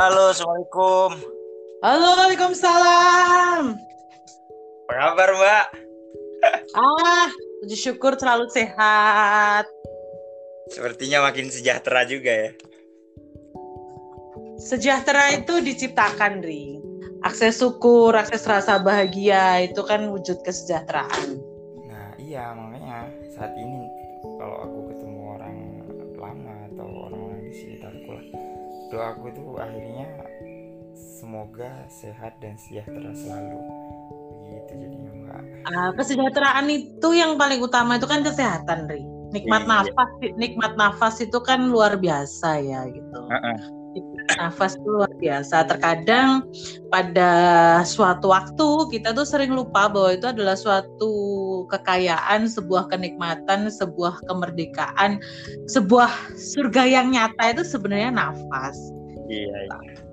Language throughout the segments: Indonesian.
Halo, Assalamualaikum. Halo, Waalaikumsalam. Apa kabar, Mbak? Ah, puji syukur selalu sehat. Sepertinya makin sejahtera juga ya. Sejahtera itu diciptakan, Ri. Akses syukur, akses rasa bahagia itu kan wujud kesejahteraan. Nah, iya makanya saat ini kalau aku ketemu orang lama atau orang-orang di sekitarku lah, doaku itu akhirnya semoga sehat dan sejahtera selalu. Begitu jadinya, Mbak. Ah, kesejahteraan itu yang paling utama itu kan kesehatan, Ri. Nikmat Iya. nafas, nikmat nafas itu kan luar biasa ya gitu. Heeh. Nikmat nafas itu luar biasa. Terkadang pada suatu waktu kita tuh sering lupa bahwa itu adalah suatu kekayaan, sebuah kenikmatan, sebuah kemerdekaan, sebuah surga yang nyata itu sebenarnya nafas. Iya, iya.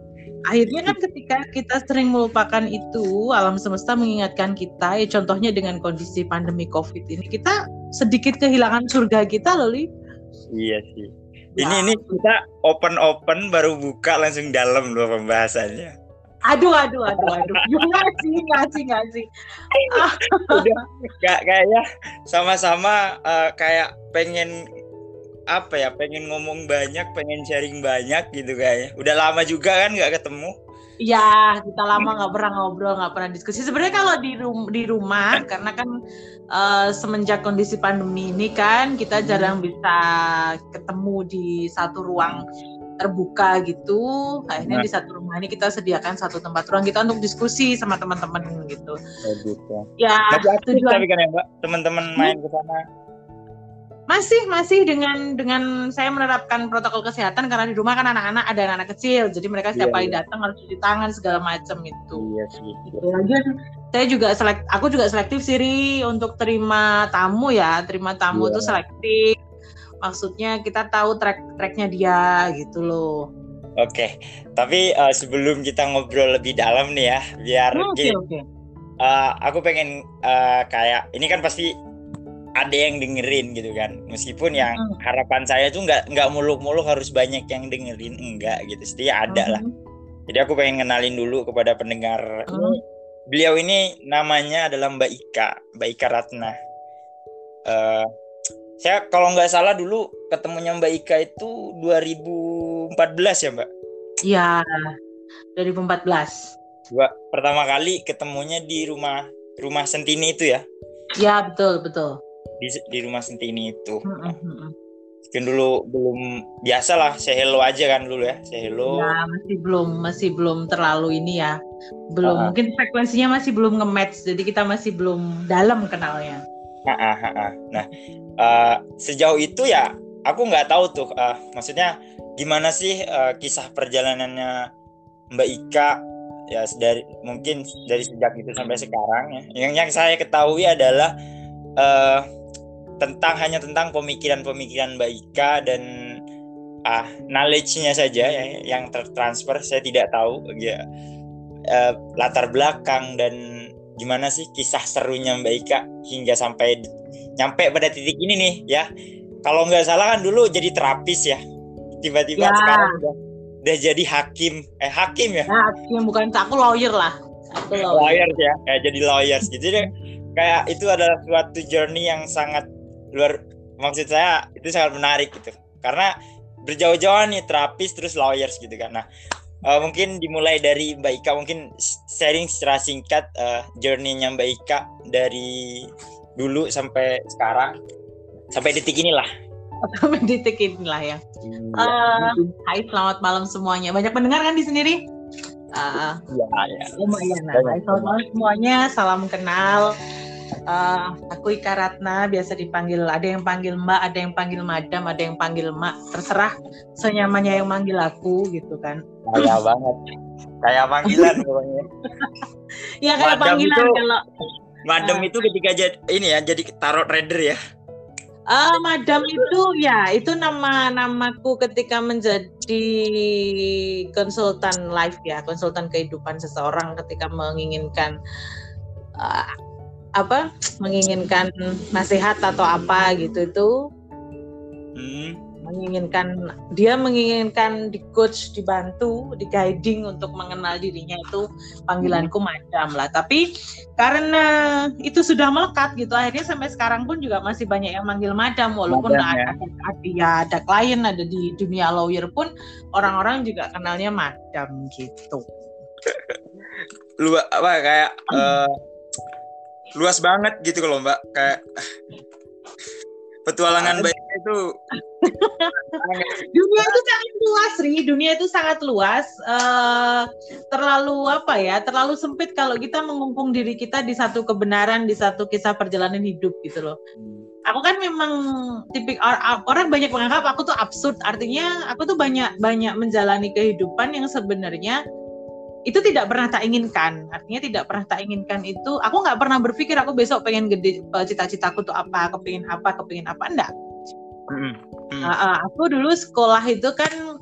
Akhirnya kan ketika kita sering melupakan itu, alam semesta mengingatkan kita, ya contohnya dengan kondisi pandemi COVID ini, kita sedikit kehilangan surga kita loh, Li. Iya sih. Ya. Ini ini kita open open baru buka langsung dalam loh pembahasannya. Aduh, aduh, aduh, aduh. Nggak sih, nggak sih, nggak sih. Kayaknya sama-sama eh, kayak pengen apa ya pengen ngomong banyak pengen sharing banyak gitu kayaknya udah lama juga kan nggak ketemu Ya, kita lama nggak pernah ngobrol, nggak pernah diskusi. Sebenarnya kalau di rum- di rumah, karena kan eh, semenjak kondisi pandemi ini kan kita jarang bisa ketemu di satu ruang terbuka gitu. Akhirnya Nah. di satu rumah ini kita sediakan satu tempat ruang kita untuk diskusi sama teman-teman gitu. gitu Ya, tujuan tapi kan ya mbak teman-teman main ke sana masih masih dengan dengan saya menerapkan protokol kesehatan karena di rumah kan anak-anak ada anak-anak kecil, jadi mereka setiap Iya, kali iya. datang harus cuci tangan segala macam itu. iya sih gitu. Lagian saya juga selek, aku juga selektif sih Ri, untuk terima tamu ya, terima tamu Iya. itu selektif. Maksudnya kita tahu track tracknya dia gitu loh. oke tapi eh, sebelum kita ngobrol lebih dalam nih ya biar Hmm, Oke gini, oke. eh, aku pengen eh, kayak ini kan pasti ada yang dengerin gitu kan meskipun yang Hmm. harapan saya tuh nggak nggak muluk-muluk harus banyak yang dengerin enggak gitu setidaknya ada lah Mhm. Jadi aku pengen kenalin dulu kepada pendengar. Hmm. Beliau ini namanya adalah Mbak Ika, Mbak Ika Ratna. Eh, saya kalau nggak salah dulu ketemunya Mbak Ika itu 2014 ya Mbak. Iya. 2014. Dua, pertama kali ketemunya di rumah rumah Sentini itu ya, Ya betul betul. Di, di rumah Sentini itu. Mhm, mhm. Mungkin dulu belum biasa lah, say hello aja kan dulu ya, say hello. Ya masih belum masih belum terlalu ini ya. Belum Ah. mungkin frekuensinya masih belum nge-match jadi kita masih belum dalam kenalnya. Ah, ah. Nah, eh, sejauh itu ya aku nggak tahu tuh, eh, maksudnya gimana sih eh, kisah perjalanannya Mbak Ika ya dari mungkin dari sejak itu sampai sekarang ya. Yang yang saya ketahui adalah eh, tentang hanya tentang pemikiran-pemikiran Mbak Ika dan ah knowledge-nya saja ya, yang tertransfer saya tidak tahu ya eh, latar belakang dan gimana sih kisah serunya Mbak Ika hingga sampai nyampe pada titik ini nih ya. Kalau nggak salah kan dulu jadi terapis ya. Tiba-tiba Ya. sekarang udah, udah jadi hakim. Eh hakim ya. Ya, yang bukan aku lawyer lah. Aku lawyer. Lawyers ya. Kayak jadi lawyers gitu. Jadi kayak itu adalah suatu journey yang sangat luar maksud saya itu sangat menarik gitu. Karena berjauh-jauhan nih terapis terus lawyers gitu kan. Nah, eh, mungkin dimulai dari Mbak Ika mungkin sharing secara singkat eh, journey-nya Mbak Ika dari dulu sampai sekarang sampai detik inilah. Sampai titik inilah ya. Eh, Hai, selamat malam semuanya. Banyak pendengar kan di sini, Ri? Ah, Iya, iya. lumayan. Nah, selamat malam semuanya. Salam kenal. Eh, aku Ika Ratna, biasa dipanggil, ada yang panggil Mbak, ada yang panggil Madam, ada yang panggil Mak. Terserah senyamannya yang manggil aku gitu kan. Kayak banget. Kayak panggilan pokoknya. Ya kayak Madam panggilan itu- kalau Madam Ah. itu ketika jadi ini ya jadi tarot trader ya. Ah, Madam itu ya itu nama namaku ketika menjadi konsultan life ya, konsultan kehidupan seseorang ketika menginginkan ah, apa? menginginkan nasihat atau apa gitu itu Hmm. menginginkan dia menginginkan di coach dibantu di guiding untuk mengenal dirinya itu panggilanku madam lah tapi karena itu sudah melekat gitu akhirnya sampai sekarang pun juga masih banyak yang manggil madam walaupun madam, ya. ada, ada ya ada klien ada di dunia lawyer pun orang-orang juga kenalnya madam gitu lu apa kayak uh, luas banget gitu kalau mbak. Kayak petualangan baik itu dunia itu sangat luas Ri. Dunia itu sangat luas. Uh, terlalu apa ya terlalu sempit kalau kita mengungkung diri kita di satu kebenaran di satu kisah perjalanan hidup gitu loh. Aku kan memang tipik orang banyak menganggap aku tuh absurd. Artinya aku tuh banyak banyak menjalani kehidupan yang sebenarnya itu tidak pernah tak inginkan artinya tidak pernah tak inginkan itu aku nggak pernah berpikir aku besok pengen gede eh, cita-citaku tuh apa kepingin apa kepingin apa enggak mm -hmm. uh, aku dulu sekolah itu kan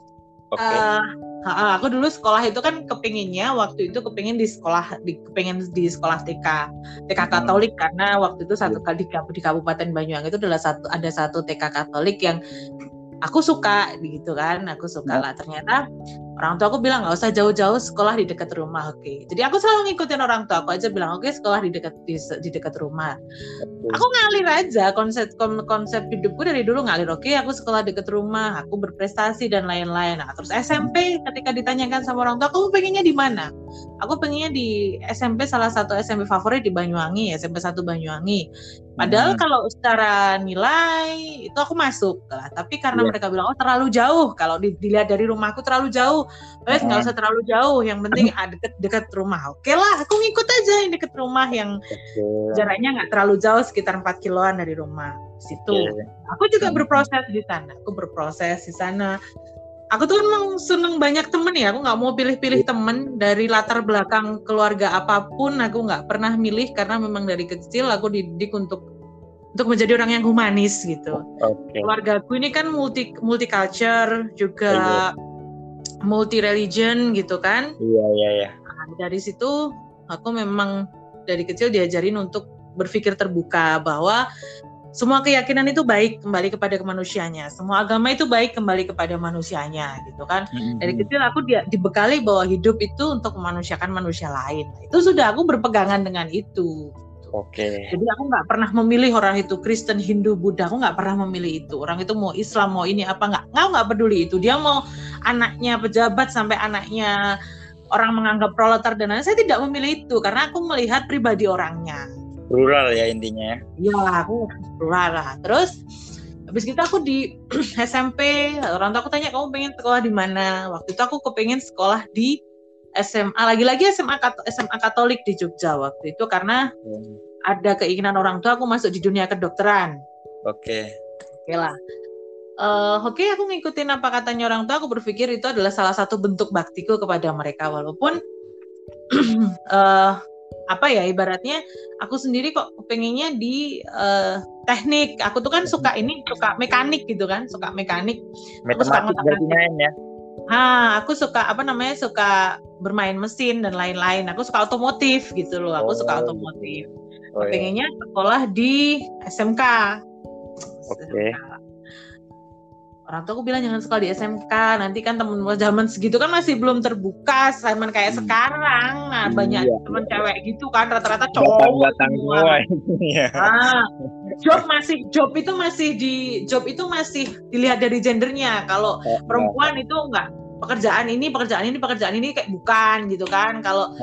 okay. uh, uh, aku dulu sekolah itu kan kepinginnya waktu itu kepingin di sekolah di kepingin di sekolah TK TK Katolik hmm. karena waktu itu satu iya. kali di, di Kabupaten Banyuwangi itu adalah satu ada satu TK Katolik yang aku suka gitu kan aku suka lah. Ternyata orang tua aku bilang nggak usah jauh-jauh sekolah di dekat rumah oke. Okay. jadi aku selalu ngikutin orang tua aku aja bilang oke okay, sekolah di dekat di, di dekat rumah. Okay. aku ngalir aja konsep konsep hidupku dari dulu ngalir oke okay, aku sekolah dekat rumah aku berprestasi dan lain-lain. Nah terus SMP ketika ditanyakan sama orang tua kamu pengennya di mana? Aku pengennya di SMP salah satu SMP favorit di Banyuwangi SMP satu Banyuwangi Padahal hmm. kalau secara nilai itu aku masuk lah, tapi karena yeah. mereka bilang oh terlalu jauh, kalau dilihat dari rumahku terlalu jauh, wes nggak usah terlalu jauh, yang penting ah, deket dekat rumah. Oke lah, aku ngikut aja yang deket rumah yang okay. jaraknya nggak terlalu jauh, sekitar 4 kiloan dari rumah. Situ, okay. aku juga hmm. berproses di sana, aku berproses di sana aku tuh emang seneng banyak temen ya aku nggak mau pilih-pilih iya. temen dari latar belakang keluarga apa pun aku nggak pernah milih karena memang dari kecil aku dididik untuk untuk menjadi orang yang humanis gitu okay. keluarga aku ini kan multi multicultural juga oh, iya. multi religion gitu kan iya iya iya nah, dari situ aku memang dari kecil diajarin untuk berpikir terbuka bahwa semua keyakinan itu baik kembali kepada kemanusiaannya. Semua agama itu baik kembali kepada manusianya, gitu kan. Mm-hmm. Dari kecil aku dia dibekali bahwa hidup itu untuk memanusiakan manusia lain. Itu sudah aku berpegangan dengan itu. Oke. Okay. Jadi aku nggak pernah memilih orang itu Kristen, Hindu, Buddha. Aku nggak pernah memilih itu. Orang itu mau Islam, mau ini apa nggak? Nggak nggak peduli itu. Dia mau anaknya pejabat sampai anaknya orang menganggap proletar dan lain. Saya tidak memilih itu karena aku melihat pribadi orangnya rural ya intinya ya. Aku rural lah. Terus habis itu aku di SMP orang tua aku tanya kamu pengen sekolah di mana? Waktu itu aku kepengen sekolah di SMA lagi-lagi SMA SMA Katolik di Jogja waktu itu karena hmm. ada keinginan orang tua aku masuk di dunia kedokteran. Oke. Okay. oke okay lah. Uh, oke okay, aku ngikutin apa katanya orang tua aku berpikir itu adalah salah satu bentuk baktiku kepada mereka. Walaupun uh, apa ya ibaratnya aku sendiri kok pengennya di uh, teknik aku tuh kan suka ini suka mekanik gitu kan suka mekanik berarti main ya Ah, aku suka apa namanya suka bermain mesin dan lain-lain. Aku suka otomotif gitu loh. Aku oh. suka otomotif. Oh, iya. Pengennya sekolah di SMK. Oke. Okay orang tua aku bilang jangan sekolah di SMK nanti kan temen zaman segitu kan masih belum terbuka zaman kayak hmm. sekarang. Nah banyak iya. temen cewek gitu kan rata-rata cowok datang semua. ya. ah, job masih job itu masih di job itu masih dilihat dari gendernya. Kalau oh, perempuan oh. itu enggak. Pekerjaan ini pekerjaan ini pekerjaan ini kayak bukan gitu kan. Kalau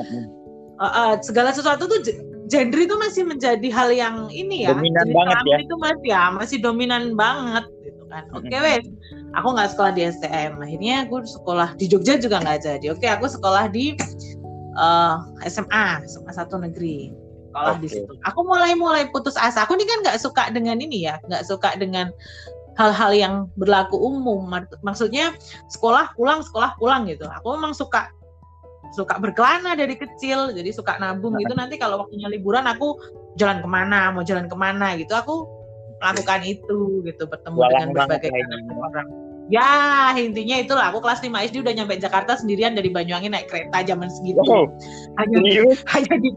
uh, uh, segala sesuatu tuh gender itu masih menjadi hal yang ini ya dominan banget ya. itu masih ya masih dominan banget kan. Oke okay, wes aku nggak sekolah di STM akhirnya aku sekolah di Jogja juga nggak jadi. Oke okay, aku sekolah di uh, eh, SMA SMA satu negeri. Sekolah okay. di situ. Aku mulai mulai putus asa. Aku ini kan nggak suka dengan ini ya. Nggak suka dengan hal-hal yang berlaku umum. Maksudnya sekolah pulang sekolah pulang gitu. Aku memang suka suka berkelana dari kecil. Jadi suka nabung gitu. Nanti kalau waktunya liburan aku jalan ke mana mau jalan ke mana gitu. Aku melakukan itu gitu. Bertemu Walang dengan berbagai orang. Ya intinya itulah. Aku kelas 5 SD udah nyampe Jakarta sendirian dari Banyuwangi naik kereta zaman segitu. Oh, hanya serius? hanya di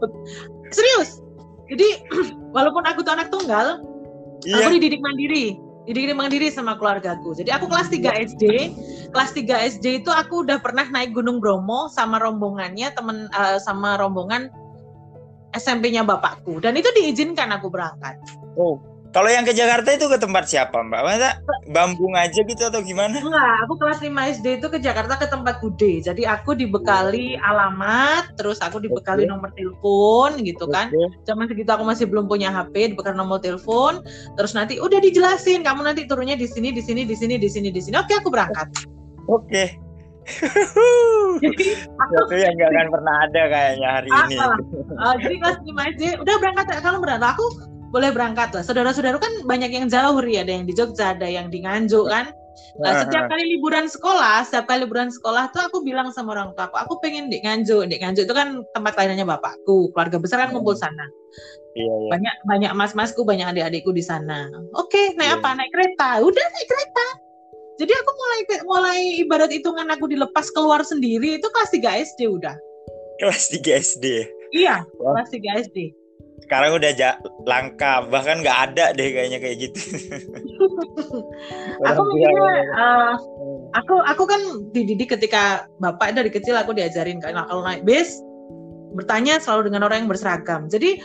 serius? Jadi walaupun aku tuh anak tunggal yeah. aku dididik mandiri. Didik mandiri sama keluargaku. Jadi aku kelas 3 SD, kelas 3 SD itu aku udah pernah naik Gunung Bromo sama rombongannya temen uh, sama rombongan SMP-nya bapakku. Dan itu diizinkan aku berangkat. Oh, kalau yang ke Jakarta itu ke tempat siapa Mbak? Masa Bambung aja gitu atau gimana? Enggak, aku kelas 5 SD itu ke Jakarta ke tempat Bude. Jadi aku dibekali alamat, terus aku dibekali okay. nomor telepon gitu kan. Zaman segitu aku masih belum punya HP, dibekali nomor telepon. Terus nanti udah dijelasin, kamu nanti turunnya di sini, di sini, di sini, di sini, di sini. Oke, aku berangkat. Oke. Okay. jadi aku yang gak akan pernah ada kayaknya hari ini. Uh, jadi kelas 5 SD udah berangkat kalau berangkat aku boleh berangkat lah. Saudara-saudara kan banyak yang jauh ya, ada yang di Jogja, ada yang di Nganjuk kan. Nah, setiap kali liburan sekolah, setiap kali liburan sekolah tuh aku bilang sama orang tua aku, aku pengen di Nganjuk. Di Nganjuk itu kan tempat lainnya bapakku, keluarga besar kan kumpul sana. Iya, iya. Banyak banyak mas-masku, banyak adik-adikku di sana. Oke, naik iya. apa? Naik kereta. Udah naik kereta. Jadi aku mulai mulai ibarat hitungan aku dilepas keluar sendiri itu kelas 3 SD udah. Kelas 3 SD. Iya, kelas 3 SD sekarang udah ja langka bahkan nggak ada deh kayaknya kayak gitu. Aku mikirnya uh, aku aku kan dididik ketika bapak dari kecil aku diajarin kan. Kalau naik bis bertanya selalu dengan orang yang berseragam. Jadi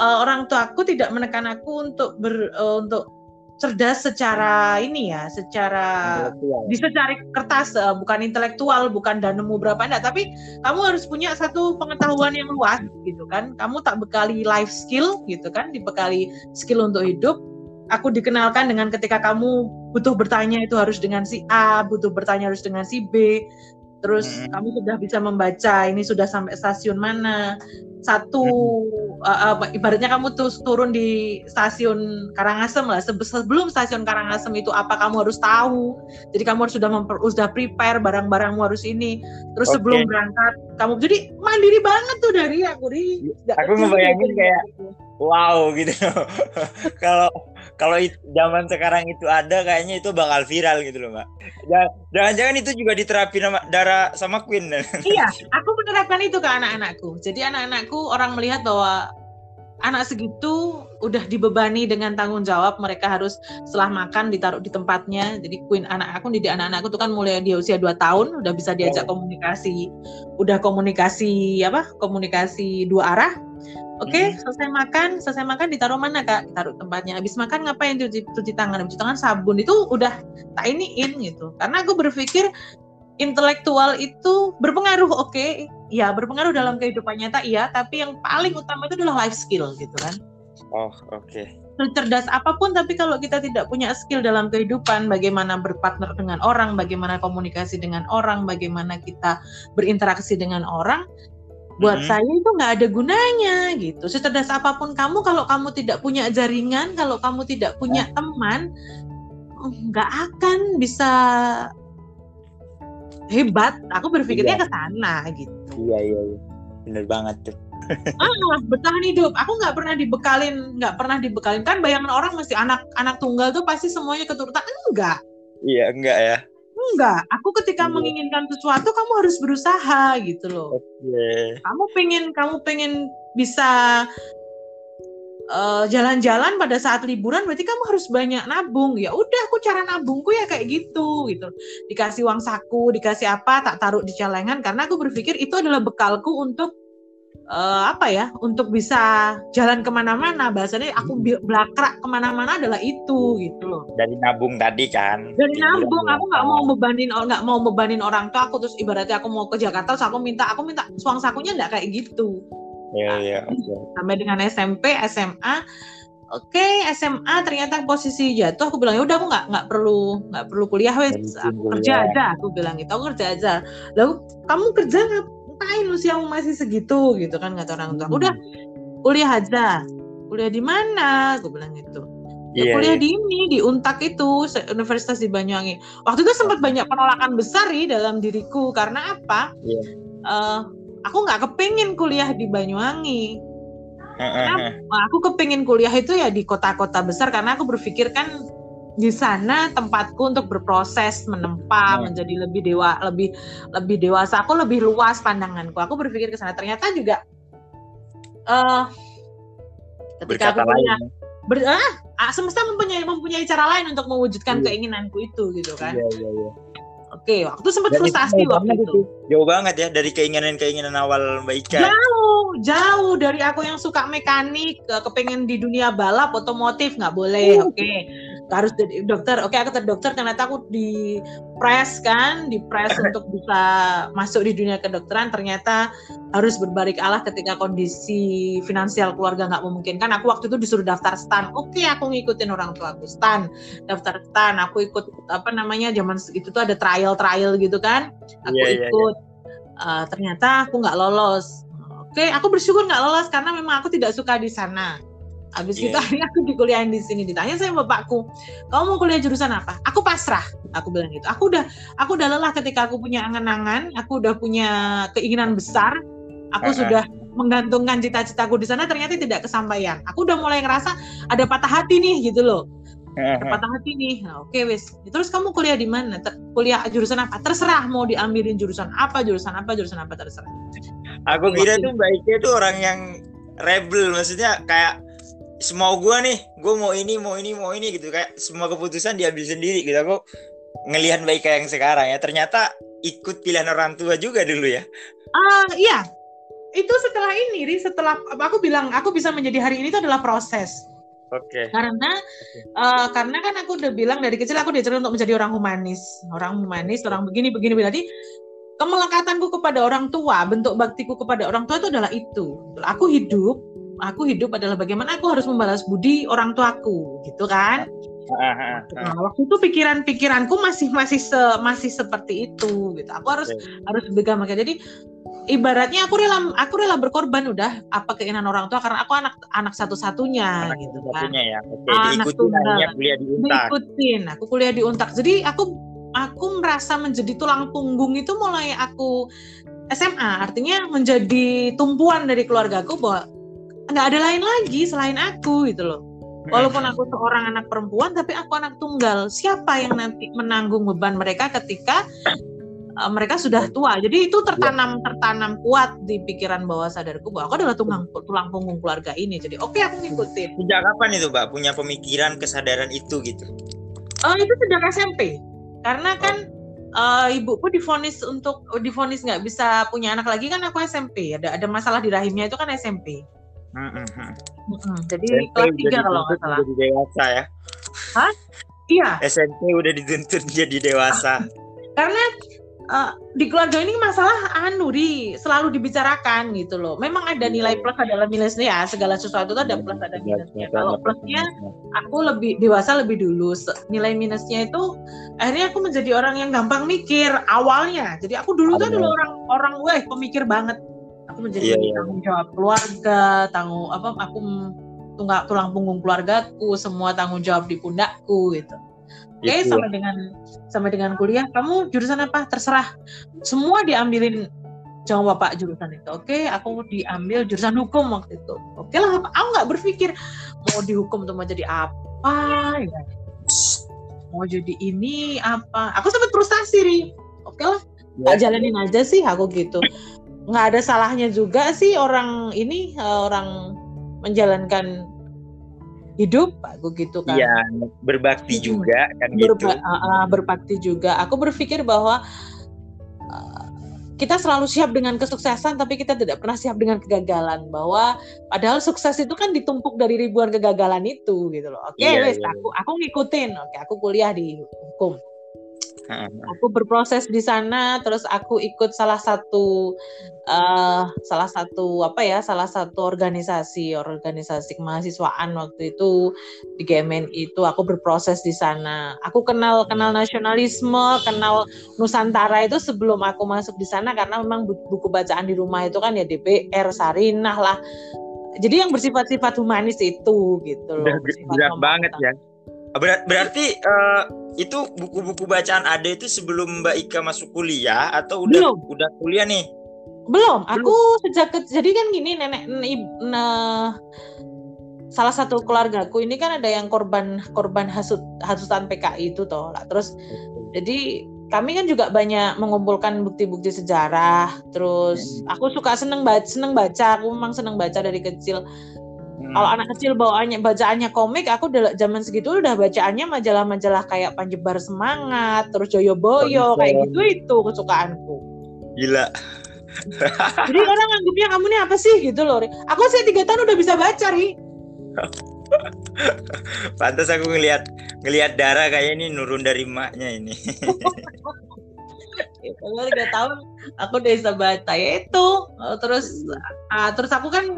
uh, orang tua aku tidak menekan aku untuk ber uh, untuk cerdas secara ini ya, secara bisa cari kertas, uh, bukan intelektual, bukan dan nemu berapa enggak, tapi kamu harus punya satu pengetahuan yang luas gitu kan. Kamu tak bekali life skill gitu kan, dibekali skill untuk hidup. Aku dikenalkan dengan ketika kamu butuh bertanya itu harus dengan si A, butuh bertanya harus dengan si B. Terus hmm. kamu sudah bisa membaca ini sudah sampai stasiun mana, satu uh, uh, ibaratnya kamu tuh turun di stasiun Karangasem lah. Sebelum stasiun Karangasem itu apa kamu harus tahu? Jadi kamu harus sudah memper, sudah prepare barang-barangmu harus ini. Terus okay. sebelum berangkat kamu jadi mandiri banget tuh dari aku. Di aku ngebayangin kayak wow gitu. Kalau kalau zaman sekarang itu ada kayaknya itu bakal viral gitu loh mbak. Jangan-jangan itu juga diterapin sama Dara sama Queen. Iya aku menerapkan itu ke anak-anakku. Jadi anak-anakku orang melihat bahwa anak segitu udah dibebani dengan tanggung jawab mereka harus setelah makan ditaruh di tempatnya. Jadi Queen anak aku didik anak-anakku tuh kan mulai di usia 2 tahun udah bisa diajak oh. komunikasi udah komunikasi apa komunikasi dua arah Oke, okay, hmm. selesai makan, selesai makan ditaruh mana kak? Taruh tempatnya. Habis makan ngapain cuci, cuci tangan? Cuci tangan sabun itu udah tak iniin gitu. Karena aku berpikir intelektual itu berpengaruh, oke, okay. ya berpengaruh dalam kehidupan nyata, iya. Tapi yang paling utama itu adalah life skill gitu kan. Oh, oke. Okay. Cerdas apa pun, tapi kalau kita tidak punya skill dalam kehidupan, bagaimana berpartner dengan orang, bagaimana komunikasi dengan orang, bagaimana kita berinteraksi dengan orang, buat hmm. saya itu nggak ada gunanya gitu. Secerdas apa pun kamu kalau kamu tidak punya jaringan kalau kamu tidak punya eh. teman nggak akan bisa hebat. Aku berpikirnya iya. ke sana gitu. Iya iya, iya. bener banget tuh. Ah bertahan hidup. Aku nggak pernah dibekalin nggak pernah dibekalin. Kan bayangan orang mesti anak anak tunggal tuh pasti semuanya keturutan. Enggak. Iya enggak ya enggak aku ketika yeah. menginginkan sesuatu kamu harus berusaha gitu loh okay. kamu pengen kamu pengen bisa jalan eh, jalan-jalan pada saat liburan berarti kamu harus banyak nabung ya udah aku cara nabungku ya kayak gitu gitu dikasih uang saku dikasih apa tak taruh di celengan karena aku berpikir itu adalah bekalku untuk uh, apa ya untuk bisa jalan ke mana-mana. Bahasanya aku hmm. belakrak ke mana-mana adalah itu gitu loh. Dari nabung tadi kan? Dari nabung aku nggak mau bebanin nggak mau bebanin orang tua aku. Terus ibaratnya aku mau ke Jakarta terus aku minta aku minta uang sakunya nggak kayak gitu. Iya, iya. Okay. Sampai dengan SMP, SMA, oke okay, SMA ternyata posisi jatuh. Aku bilang ya udah aku nggak nggak perlu nggak perlu kuliah wes. Aku kerja aja aku bilang gitu. Aku kerja aja. Lalu kamu kerja ngapain usiamu masih segitu gitu kan kata orang tua. Hmm. udah kuliah aja. Kuliah di mana? Aku bilang gitu. Ya, yeah, kuliah yeah. di ini di Untak itu Universitas di Banyuwangi. Waktu itu sempat banyak penolakan besar nih dalam diriku. Karena apa? Yeah. Iya. uh, aku nggak kepingin kuliah di Banyuwangi. Karena aku kepingin kuliah itu ya di kota-kota besar. Karena aku berpikir kan di sana tempatku untuk berproses menempa hmm. menjadi lebih dewa lebih lebih dewasa aku lebih luas pandanganku aku berpikir ke sana ternyata juga uh, ketika Berkata aku punya ber, ah, semesta mempunyai mempunyai cara lain untuk mewujudkan iya. keinginanku itu gitu kan iya, iya, iya. Oke, waktu sempat frustasi waktu itu. itu. Jauh banget ya dari keinginan-keinginan awal Mbak Ika. Jauh, jauh dari aku yang suka mekanik, ke kepengen di dunia balap, otomotif nggak boleh. Uh. Oke, harus jadi dokter. Oke aku jadi dokter ternyata aku di press kan di press untuk bisa masuk di dunia kedokteran. Ternyata harus berbalik Allah ketika kondisi finansial keluarga nggak memungkinkan. Aku waktu itu disuruh daftar stan. Oke aku ngikutin orang tua aku stan. Daftar stan aku ikut apa namanya zaman itu tuh ada trial trial gitu kan. Aku yeah, iya, ikut. Yeah, yeah. Uh, ternyata aku nggak lolos. Oke aku bersyukur nggak lolos karena memang aku tidak suka di sana Habis yeah. itu akhirnya aku dikuliahin di sini. Ditanya saya bapakku, kamu mau kuliah jurusan apa? Aku pasrah. Aku bilang gitu. Aku udah aku udah lelah ketika aku punya angan-angan, aku udah punya keinginan besar. Aku uh -huh. sudah menggantungkan cita-citaku di sana ternyata tidak kesampaian. Aku udah mulai ngerasa ada patah hati nih gitu loh. Ada patah hati nih. Nah, Oke okay, wes. Terus kamu kuliah di mana? Ter kuliah jurusan apa? Terserah mau diambilin jurusan apa, jurusan apa, jurusan apa terserah. Aku kira tuh Mbak Ike tuh orang yang rebel, maksudnya kayak semua gue nih gue mau ini mau ini mau ini gitu kayak semua keputusan diambil sendiri gitu aku ngelihat baik kayak yang sekarang ya ternyata ikut pilihan orang tua juga dulu ya ah uh, iya itu setelah ini ri setelah aku bilang aku bisa menjadi hari ini itu adalah proses Oke. Okay. Karena okay. Uh, karena kan aku udah bilang dari kecil aku diajarin untuk menjadi orang humanis, orang humanis, orang begini begini berarti kemelekatanku kepada orang tua, bentuk baktiku kepada orang tua itu adalah itu. Aku hidup aku hidup adalah bagaimana aku harus membalas budi orang tuaku gitu kan? Nah, waktu itu pikiran-pikiranku masih masih se, masih seperti itu gitu. Aku harus okay. harus begal jadi ibaratnya aku rela aku rela berkorban udah apa keinginan orang tua karena aku anak anak satu-satunya gitu kan. ya. Oke, anak tunggal. kuliah di Untak. diikutin aku kuliah di Untak. Jadi aku aku merasa menjadi tulang punggung itu mulai aku SMA artinya menjadi tumpuan dari keluargaku bahwa nggak ada lain lagi selain aku gitu loh. Walaupun aku seorang anak perempuan tapi aku anak tunggal. Siapa yang nanti menanggung beban mereka ketika uh, mereka sudah tua? Jadi itu tertanam tertanam kuat di pikiran bawah sadarku bahwa aku adalah tulang tulang punggung keluarga ini. Jadi oke okay, aku ngikutin. Sejak kapan itu mbak punya pemikiran kesadaran itu gitu? Oh itu sejak SMP karena kan uh, ibuku difonis untuk difonis nggak bisa punya anak lagi kan aku SMP ada ada masalah di rahimnya itu kan SMP Mm-hmm. Jadi SMP kelas tiga kalau nggak salah. Jadi dewasa ya. Hah? Iya. SMP udah dituntut jadi dewasa. Karena uh, di keluarga ini masalah anu di selalu dibicarakan gitu loh. Memang ada nilai plus ada minusnya ya. Segala sesuatu itu ada plus ada minusnya. Kalau plusnya aku lebih dewasa lebih dulu. Nilai minusnya itu akhirnya aku menjadi orang yang gampang mikir awalnya. Jadi aku dulu tuh adalah orang orang weh pemikir banget aku menjadi yeah, yeah. tanggung jawab keluarga tanggung apa aku tunggal tulang punggung keluargaku semua tanggung jawab di pundakku gitu. Oke okay, sama dengan sama dengan kuliah kamu jurusan apa? Terserah. Semua diambilin jangan bapak jurusan itu oke? Okay, aku diambil jurusan hukum waktu itu. Oke okay lah aku nggak berpikir mau dihukum tuh mau jadi apa ya? Mau jadi ini apa? Aku sempat frustasi ri. Oke okay lah ya. jalanin aja sih aku gitu nggak ada salahnya juga sih orang ini eh, orang menjalankan hidup aku gitu kan. Iya, berbakti juga kan Berba gitu. Uh, berbakti juga. Aku berpikir bahwa uh, kita selalu siap dengan kesuksesan tapi kita tidak pernah siap dengan kegagalan bahwa padahal sukses itu kan ditumpuk dari ribuan kegagalan itu gitu loh. Oke, okay, iya, iya. aku aku ngikutin. Oke, aku kuliah di hukum aku berproses di sana terus aku ikut salah satu uh, salah satu apa ya salah satu organisasi organisasi kemahasiswaan waktu itu di GMN itu aku berproses di sana. Aku kenal kenal nasionalisme kenal Nusantara itu sebelum aku masuk di sana karena memang buku bacaan di rumah itu kan ya DPR Sarinah lah. Jadi yang bersifat-sifat humanis itu gitu loh berat banget ya. Ber berarti uh, itu buku-buku bacaan ada itu sebelum Mbak Ika masuk kuliah atau udah Belum. udah kuliah nih? Belum. Aku sejak ke, jadi kan gini nenek nah, salah satu keluargaku ini kan ada yang korban korban hasut hasutan PKI itu toh lah. Terus jadi kami kan juga banyak mengumpulkan bukti-bukti sejarah. Terus aku suka seneng baca, seneng baca. Aku memang seneng baca dari kecil Hmm. Kalau anak kecil bawaannya bacaannya komik, aku udah zaman segitu udah bacaannya majalah-majalah kayak Panjebar Semangat, terus Joyo Boyo, kayak gitu itu kesukaanku. Gila. Jadi orang anggapnya kamu ini apa sih gitu loh. Aku sih tiga tahun udah bisa baca, Ri. Pantas aku ngelihat ngelihat darah kayak ini nurun dari maknya ini. Kalau tiga tahun aku udah bisa baca ya itu. Terus uh, terus aku kan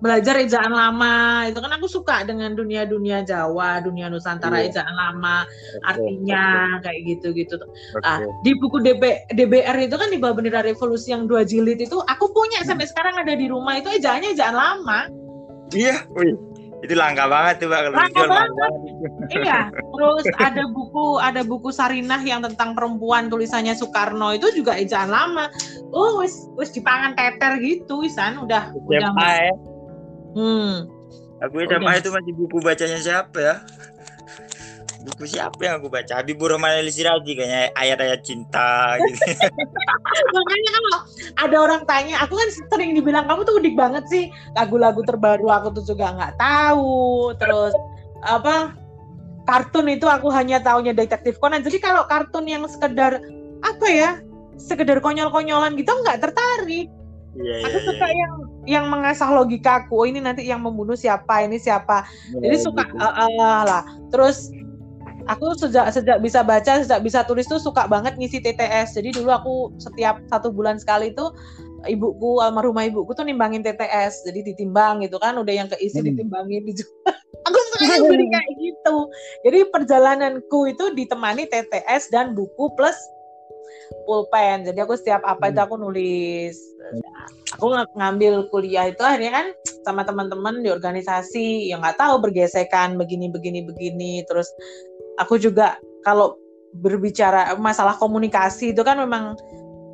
belajar ejaan lama. Itu kan aku suka dengan dunia dunia Jawa dunia Nusantara iya. ejaan lama. Artinya kayak gitu gitu ah di buku DB, DBR itu kan di bawah bendera revolusi yang dua jilid itu aku punya sampai sekarang ada di rumah. Itu ejaannya ejaan lama. Iya. Wih itu langka banget tuh pak langka banget. iya. Terus ada buku ada buku Sarinah yang tentang perempuan tulisannya Soekarno. Itu juga ejaan lama. Oh wis wis dipangan teter gitu wisan udah udah ya. Hmm. Aku SMA itu masih buku bacanya siapa ya? Buku siapa yang aku baca? Habibur Rahman Ali Siraji kayaknya ayat-ayat cinta gitu. Makanya kalau ada orang tanya, aku kan sering dibilang kamu tuh udik banget sih. Lagu-lagu terbaru aku tuh juga nggak tahu. Terus apa? Kartun itu aku hanya tahunya detektif Conan. Jadi kalau kartun yang sekedar apa ya? Sekedar konyol-konyolan gitu nggak tertarik. Iya, aku iya, suka iya. yang yang mengasah logikaku. Oh, ini nanti yang membunuh siapa, ini siapa. Ya, Jadi suka uh, uh, lah. Terus aku sejak sejak bisa baca, sejak bisa tulis tuh suka banget ngisi TTS. Jadi dulu aku setiap satu bulan sekali itu ibuku almarhumah ibuku tuh nimbangin TTS. Jadi ditimbang gitu kan, udah yang keisi hmm. ditimbangin dijual. aku suka beli kayak gitu. Jadi perjalananku itu ditemani TTS dan buku plus pulpen. Jadi aku setiap apa itu hmm. aku nulis. Aku ngambil kuliah itu akhirnya kan sama teman-teman di organisasi yang nggak tahu bergesekan begini begini begini. Terus aku juga kalau berbicara masalah komunikasi itu kan memang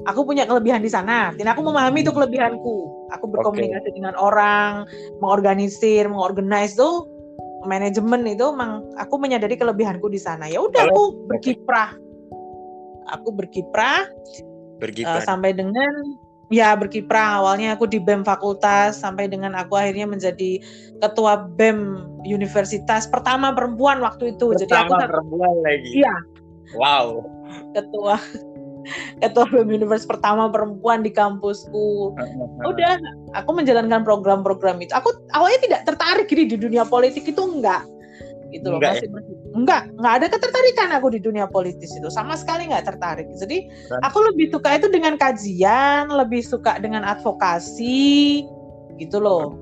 aku punya kelebihan di sana. Dan aku memahami itu kelebihanku. Aku berkomunikasi okay. dengan orang, mengorganisir, mengorganize tuh manajemen itu memang aku menyadari kelebihanku di sana. Ya udah aku berkiprah aku berkiprah berkiprah uh, sampai dengan ya berkiprah. Awalnya aku di BEM fakultas sampai dengan aku akhirnya menjadi ketua BEM universitas pertama perempuan waktu itu. Pertama jadi aku perempuan lagi. Iya. Wow. Ketua ketua BEM universitas pertama perempuan di kampusku. Udah aku menjalankan program-program itu. Aku awalnya tidak tertarik gini di dunia politik itu enggak gitu loh enggak, masih, ya? enggak enggak ada ketertarikan aku di dunia politis itu sama sekali enggak tertarik. Jadi aku lebih suka itu dengan kajian lebih suka dengan advokasi gitu loh.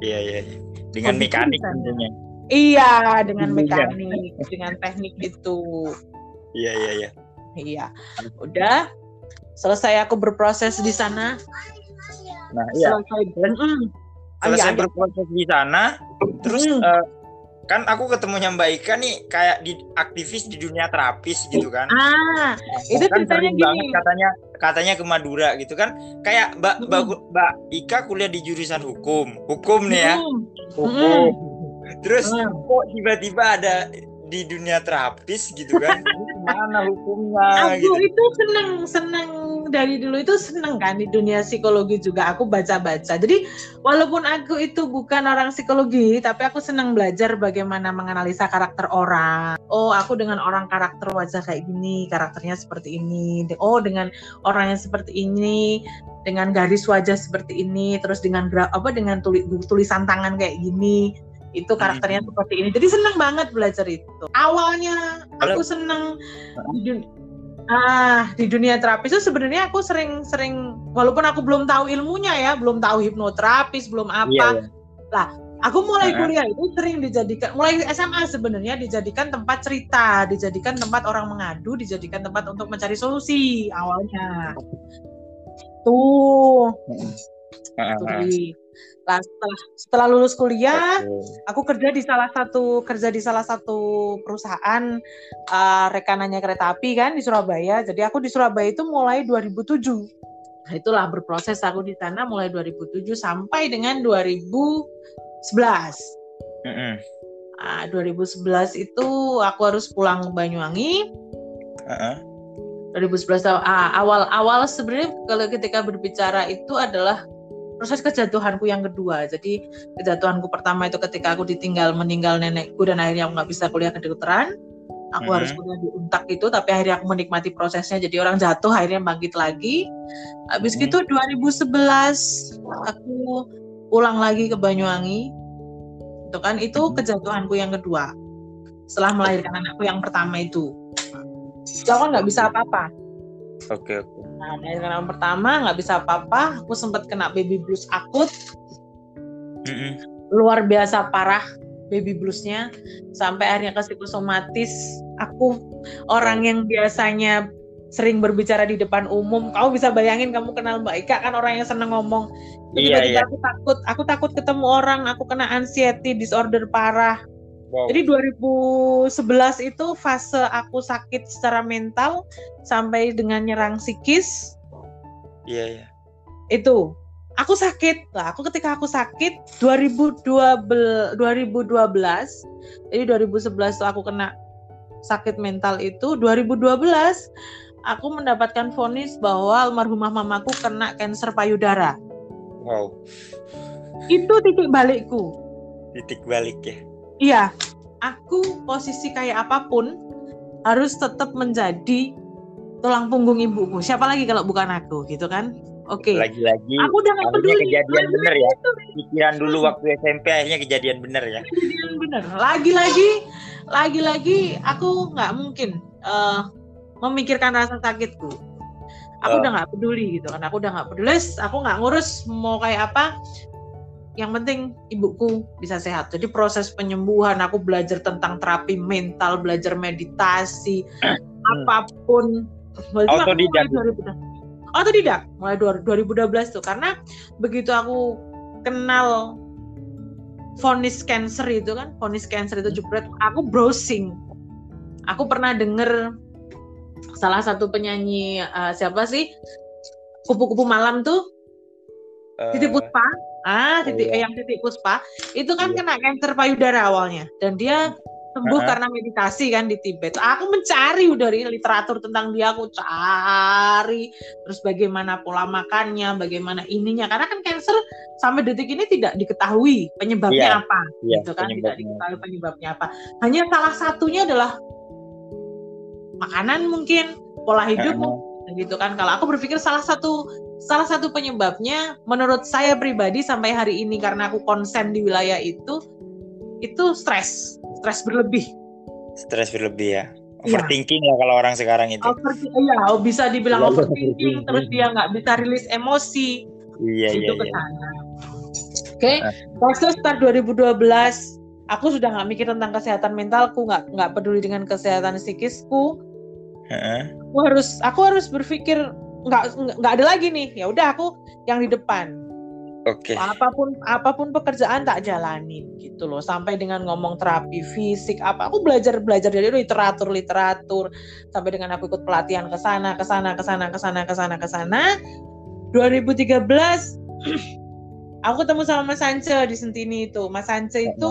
Iya iya, iya. dengan mekanik tentunya. Iya dengan iya. mekanik dengan teknik itu iya iya iya. Iya. Udah selesai aku berproses di sana. Nah iya. Selesai, mm, selesai berproses di sana terus mm. uh, kan aku ketemunya Mbak Ika nih kayak di aktivis di dunia terapis gitu kan. Ah, itu kan ceritanya gini. Banget katanya katanya ke Madura gitu kan. Kayak Mbak hmm. Mbak, Mbak Ika kuliah di jurusan hukum. Hukum nih ya. Hukum. Hmm. Terus hmm. kok tiba-tiba ada di dunia terapis gitu kan. Mana hukumnya aku gitu. itu seneng seneng dari dulu itu seneng kan di dunia psikologi juga aku baca-baca. Jadi walaupun aku itu bukan orang psikologi, tapi aku seneng belajar bagaimana menganalisa karakter orang. Oh, aku dengan orang karakter wajah kayak gini, karakternya seperti ini. Oh, dengan orang yang seperti ini, dengan garis wajah seperti ini, terus dengan apa dengan tulis, tulisan tangan kayak gini itu karakternya hmm. seperti ini jadi senang banget belajar itu awalnya aku senang di dunia, ah di dunia terapi itu sebenarnya aku sering-sering walaupun aku belum tahu ilmunya ya belum tahu hipnoterapis belum apa. iya, iya. lah aku mulai kuliah itu sering dijadikan mulai SMA sebenarnya dijadikan tempat cerita dijadikan tempat orang mengadu dijadikan tempat untuk mencari solusi awalnya. Tuh. Tuh, Nah, setelah setelah lulus kuliah, aku kerja di salah satu kerja di salah satu perusahaan uh, rekanannya kereta api kan di Surabaya. Jadi aku di Surabaya itu mulai 2007. Nah, itulah berproses aku di sana mulai 2007 sampai dengan 2011. Mm -hmm. Nah, 2011 itu aku harus pulang ke Banyuwangi. Uh -uh. 2011 awal awal sebenarnya kalau ketika berbicara itu adalah proses kejatuhanku yang kedua. Jadi kejatuhanku pertama itu ketika aku ditinggal meninggal nenekku dan akhirnya aku nggak bisa kuliah kedokteran. Aku hmm. harus kuliah di Untak itu, tapi akhirnya aku menikmati prosesnya. Jadi orang jatuh akhirnya bangkit lagi. Habis hmm. gitu 2011 aku pulang lagi ke Banyuwangi. Itu kan itu hmm. kejatuhanku yang kedua. Setelah melahirkan anakku yang pertama itu. Jadi aku nggak bisa apa-apa. Oke okay, oke. Okay. Nah, melahirkan yang pertama nggak bisa apa-apa. Aku sempat kena baby blues akut. Mm -mm. Luar biasa parah baby bluesnya sampai akhirnya ke psikosomatis aku orang yang biasanya sering berbicara di depan umum kamu bisa bayangin kamu kenal Mbak Ika kan orang yang seneng ngomong iya, iya. aku takut aku takut ketemu orang aku kena anxiety disorder parah wow. jadi 2011 itu fase aku sakit secara mental sampai dengan nyerang psikis. Iya iya. Itu. Aku sakit. Lah aku ketika aku sakit 2012 2012 jadi 2011 tuh aku kena sakit mental itu 2012 aku mendapatkan vonis bahwa almarhumah mamaku kena kanker payudara. Wow. Itu titik balikku. Titik balik ya iya aku posisi kayak apa pun harus tetap menjadi tulang punggung ibuku siapa lagi kalau bukan aku gitu kan Oke. Okay. Lagi-lagi. Aku udah gak peduli. kejadian Lagi bener ya. Pikiran dulu waktu SMP akhirnya kejadian bener ya. Kejadian bener. Lagi-lagi, lagi-lagi aku nggak mungkin uh, memikirkan rasa sakitku. Aku uh. udah nggak peduli gitu kan. Aku udah nggak peduli. Aku nggak ngurus mau kayak apa. Yang penting ibuku bisa sehat. Jadi proses penyembuhan, aku belajar tentang terapi mental, belajar meditasi, hmm. apa pun. Autodidak. otodidak mulai 2012 tuh. Karena begitu aku kenal vonis cancer itu kan vonis cancer itu jebret aku browsing. Aku pernah denger salah satu penyanyi uh, siapa sih? Kupu-kupu malam tuh? Uh, titik puspa ah titik iya. yang titik puspa itu kan iya. kena kanker payudara awalnya dan dia sembuh uh -huh. karena meditasi kan di Tibet. Aku mencari dari literatur tentang dia, aku cari terus bagaimana pola makannya, bagaimana ininya. Karena kan cancer sampai detik ini tidak diketahui penyebabnya yeah. apa, yeah, gitu kan? Tidak diketahui penyebabnya apa. Hanya salah satunya adalah makanan mungkin, pola hidup uh -huh. gitu kan. Kalau aku berpikir salah satu salah satu penyebabnya menurut saya pribadi sampai hari ini karena aku konsen di wilayah itu itu stres stres berlebih stres berlebih ya iya. overthinking ya. lah kalau orang sekarang itu iya oh, bisa dibilang ya, overthinking terus dia nggak bisa rilis emosi iya itu iya, iya. oke okay. proses start 2012 aku sudah nggak mikir tentang kesehatan mentalku nggak nggak peduli dengan kesehatan psikisku uh-uh. aku harus aku harus berpikir nggak nggak ada lagi nih ya udah aku yang di depan Oke. Okay. Apa pun apa pun pekerjaan tak jalanin gitu loh. Sampai dengan ngomong terapi fisik apa aku belajar belajar dari literatur literatur sampai dengan aku ikut pelatihan ke sana ke sana ke sana ke sana ke sana ke sana. 2013 aku ketemu sama Mas Sance di Sentini itu. Mas Sance itu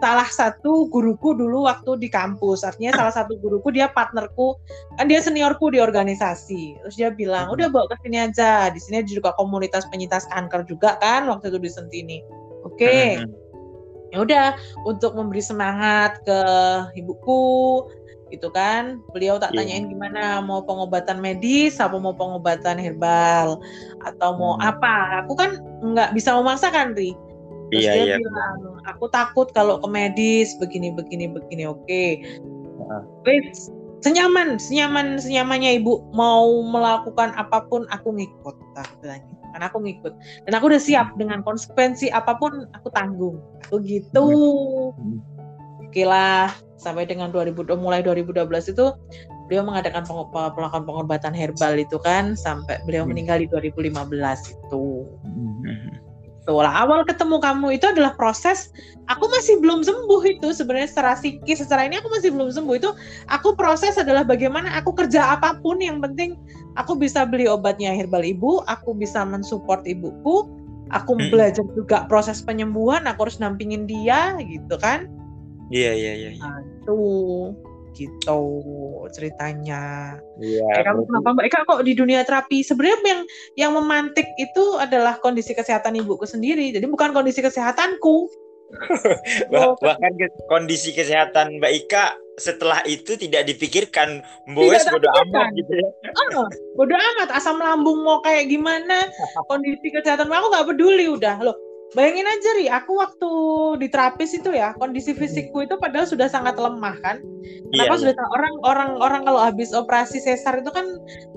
salah satu guruku dulu waktu di kampus. Artinya salah satu guruku dia partnerku, kan dia seniorku di organisasi. Terus dia bilang, udah bawa ke sini aja. Di sini juga komunitas penyintas kanker juga kan waktu itu di Sentini. Oke. Okay. Hmm. Ya udah untuk memberi semangat ke ibuku gitu kan. Beliau tak yeah. tanyain gimana mau pengobatan medis apa mau pengobatan herbal atau mau hmm. apa. Aku kan nggak bisa memaksakan, Ri Terus iya, dia iya. bilang, aku takut kalau ke medis begini begini begini. Oke. Okay. Uh. senyaman, senyaman, senyamannya ibu mau melakukan apa pun aku ngikut. Nah, bilangnya. Karena aku ngikut. Dan aku udah siap dengan konsekuensi apa pun aku tanggung. Aku gitu. Hmm. Oke lah, sampai dengan 2000 mulai 2012 itu beliau mengadakan pengobatan pengobatan herbal itu kan sampai beliau hmm. meninggal di 2015 itu. Hmm gitu. Lah awal ketemu kamu itu adalah proses aku masih belum sembuh itu. Sebenarnya secara psikis secara ini aku masih belum sembuh. Itu aku proses adalah bagaimana aku kerja apa pun. Yang penting aku bisa beli obatnya herbal ibu aku bisa mensupport ibuku aku hmm. belajar juga proses penyembuhan aku harus nampingin dia gitu kan? Iya iya iya, iya. Gitu ceritanya. Iya. Kamu kenapa Mbak Eka kok di dunia terapi? Sebenarnya yang yang memantik itu adalah kondisi kesehatan ibuku sendiri. Jadi bukan kondisi kesehatanku. bah bahkan kondisi kesehatan Mbak Ika setelah itu tidak dipikirkan Boes bodo amat gitu ya oh, bodo amat asam lambung mau kayak gimana kondisi kesehatan aku nggak peduli udah loh bayangin aja ri aku waktu di terapis itu ya kondisi fisikku itu padahal sudah sangat lemah kan kenapa iya, sudah iya. orang orang orang kalau habis operasi sesar itu kan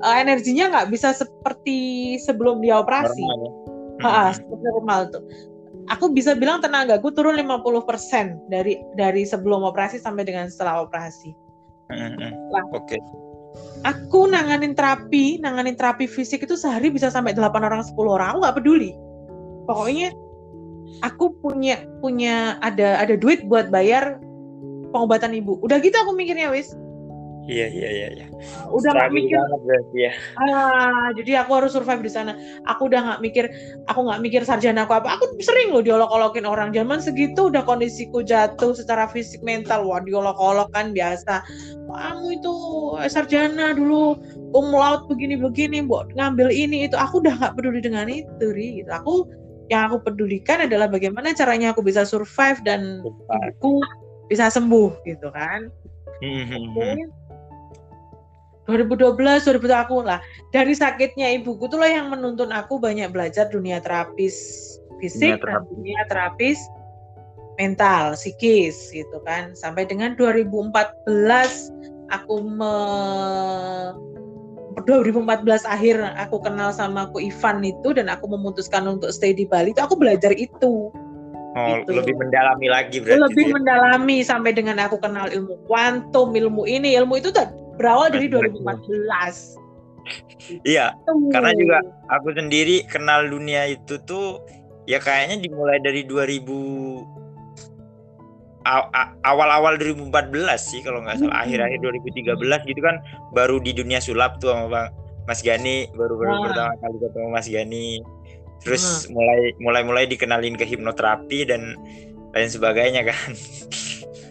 uh, energinya nggak bisa seperti sebelum dia operasi normal, ya? Ha, seperti normal tuh aku bisa bilang tenagaku turun 50% dari dari sebelum operasi sampai dengan setelah operasi. Mm-hmm. Oke. Okay. Aku nanganin terapi, nanganin terapi fisik itu sehari bisa sampai 8 orang 10 orang. Aku nggak peduli. Pokoknya aku punya punya ada ada duit buat bayar pengobatan ibu. Udah gitu aku mikirnya wis Iya iya iya. iya. Udah nggak mikir. Berarti, ya. Ah, jadi aku harus survive di sana. Aku udah nggak mikir, aku nggak mikir sarjana aku apa. Aku sering loh diolok-olokin orang zaman segitu udah kondisiku jatuh secara fisik mental. Wah diolok-olok kan biasa. Kamu itu eh, sarjana dulu um laut begini-begini, buat ngambil ini itu. Aku udah nggak peduli dengan itu, ri. Gitu. Aku yang aku pedulikan adalah bagaimana caranya aku bisa survive dan aku bisa sembuh gitu kan. Hmm. 2012 2000 aku lah dari sakitnya ibuku tuh lah yang menuntun aku banyak belajar dunia terapis fisik dunia terapi. dan dunia terapis mental psikis gitu kan sampai dengan 2014 aku me 2014 akhir aku kenal sama aku Ivan itu dan aku memutuskan untuk stay di Bali itu aku belajar itu Oh, gitu. lebih mendalami lagi berarti. Lebih ya? mendalami sampai dengan aku kenal ilmu kuantum, ilmu ini, ilmu itu berawal dari 2014. Iya, karena juga aku sendiri kenal dunia itu tuh ya kayaknya dimulai dari 2000 awal-awal 2014 sih kalau nggak salah. Akhir-akhir 2013 gitu kan baru di dunia sulap tuh sama Bang Mas Gani. Baru baru pertama kali ketemu Mas Gani. Terus hmm. mulai mulai mulai dikenalin ke hipnoterapi dan lain sebagainya kan.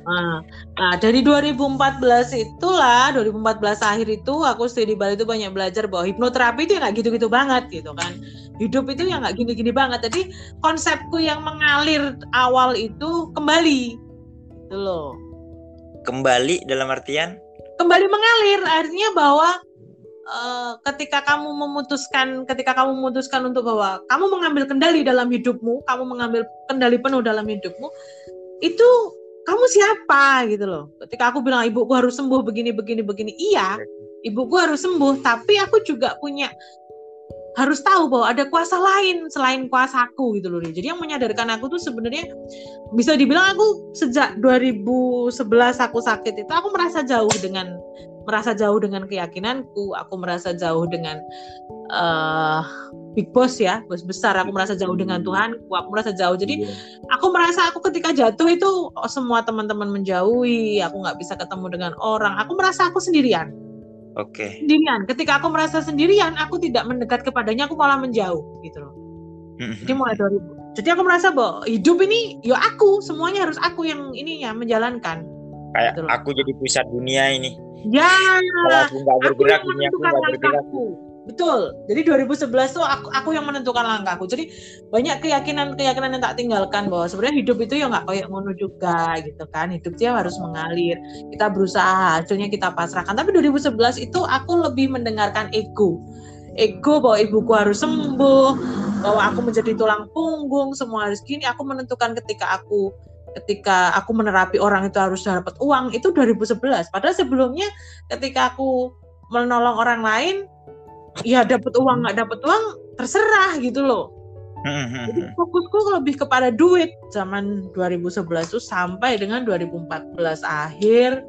Nah, nah, dari 2014 itulah 2014 akhir itu aku stay di Bali itu banyak belajar bahwa hipnoterapi itu nggak gitu-gitu banget gitu kan. Hidup itu yang nggak gini-gini banget. Jadi konsepku yang mengalir awal itu kembali, gitu loh. Kembali dalam artian? Kembali mengalir, artinya bahwa uh, ketika kamu memutuskan, ketika kamu memutuskan untuk bahwa kamu mengambil kendali dalam hidupmu, kamu mengambil kendali penuh dalam hidupmu, itu kamu siapa gitu loh ketika aku bilang ibuku harus sembuh begini begini begini iya ibuku harus sembuh tapi aku juga punya harus tahu bahwa ada kuasa lain selain kuasaku gitu loh jadi yang menyadarkan aku tuh sebenarnya bisa dibilang aku sejak 2011 aku sakit itu aku merasa jauh dengan merasa jauh dengan keyakinanku aku merasa jauh dengan uh, big boss ya bos besar aku merasa jauh dengan Tuhan aku merasa jauh. Jadi iya. aku merasa aku ketika jatuh itu oh, semua teman-teman menjauhi aku nggak bisa ketemu dengan orang aku merasa aku sendirian oke. Okay. sendirian. Ketika aku merasa sendirian aku tidak mendekat kepadanya aku malah menjauh gitu loh. Jadi mulai dari jadi aku merasa bahwa hidup ini ya aku semuanya harus aku yang ini ya menjalankan. Kayak gitu aku jadi pusat dunia ini. Ya. Kalau aku nggak bergerak, ini aku nggak bergerak. Betul. Jadi 2011 tuh aku, aku yang menentukan langkahku. Jadi banyak keyakinan-keyakinan yang tak tinggalkan bahwa sebenarnya hidup itu ya nggak kayak ngono juga gitu kan. Hidup dia harus mengalir. Kita berusaha, hasilnya kita pasrahkan. Tapi 2011 itu aku lebih mendengarkan ego. Ego bahwa ibuku harus sembuh, bahwa aku menjadi tulang punggung, semua harus gini. Aku menentukan ketika aku ketika aku menerapi orang itu harus dapat uang itu 2011 padahal sebelumnya ketika aku menolong orang lain ya dapat uang nggak dapat uang terserah gitu loh. Jadi fokusku lebih kepada duit zaman 2011 itu sampai dengan 2014 akhir.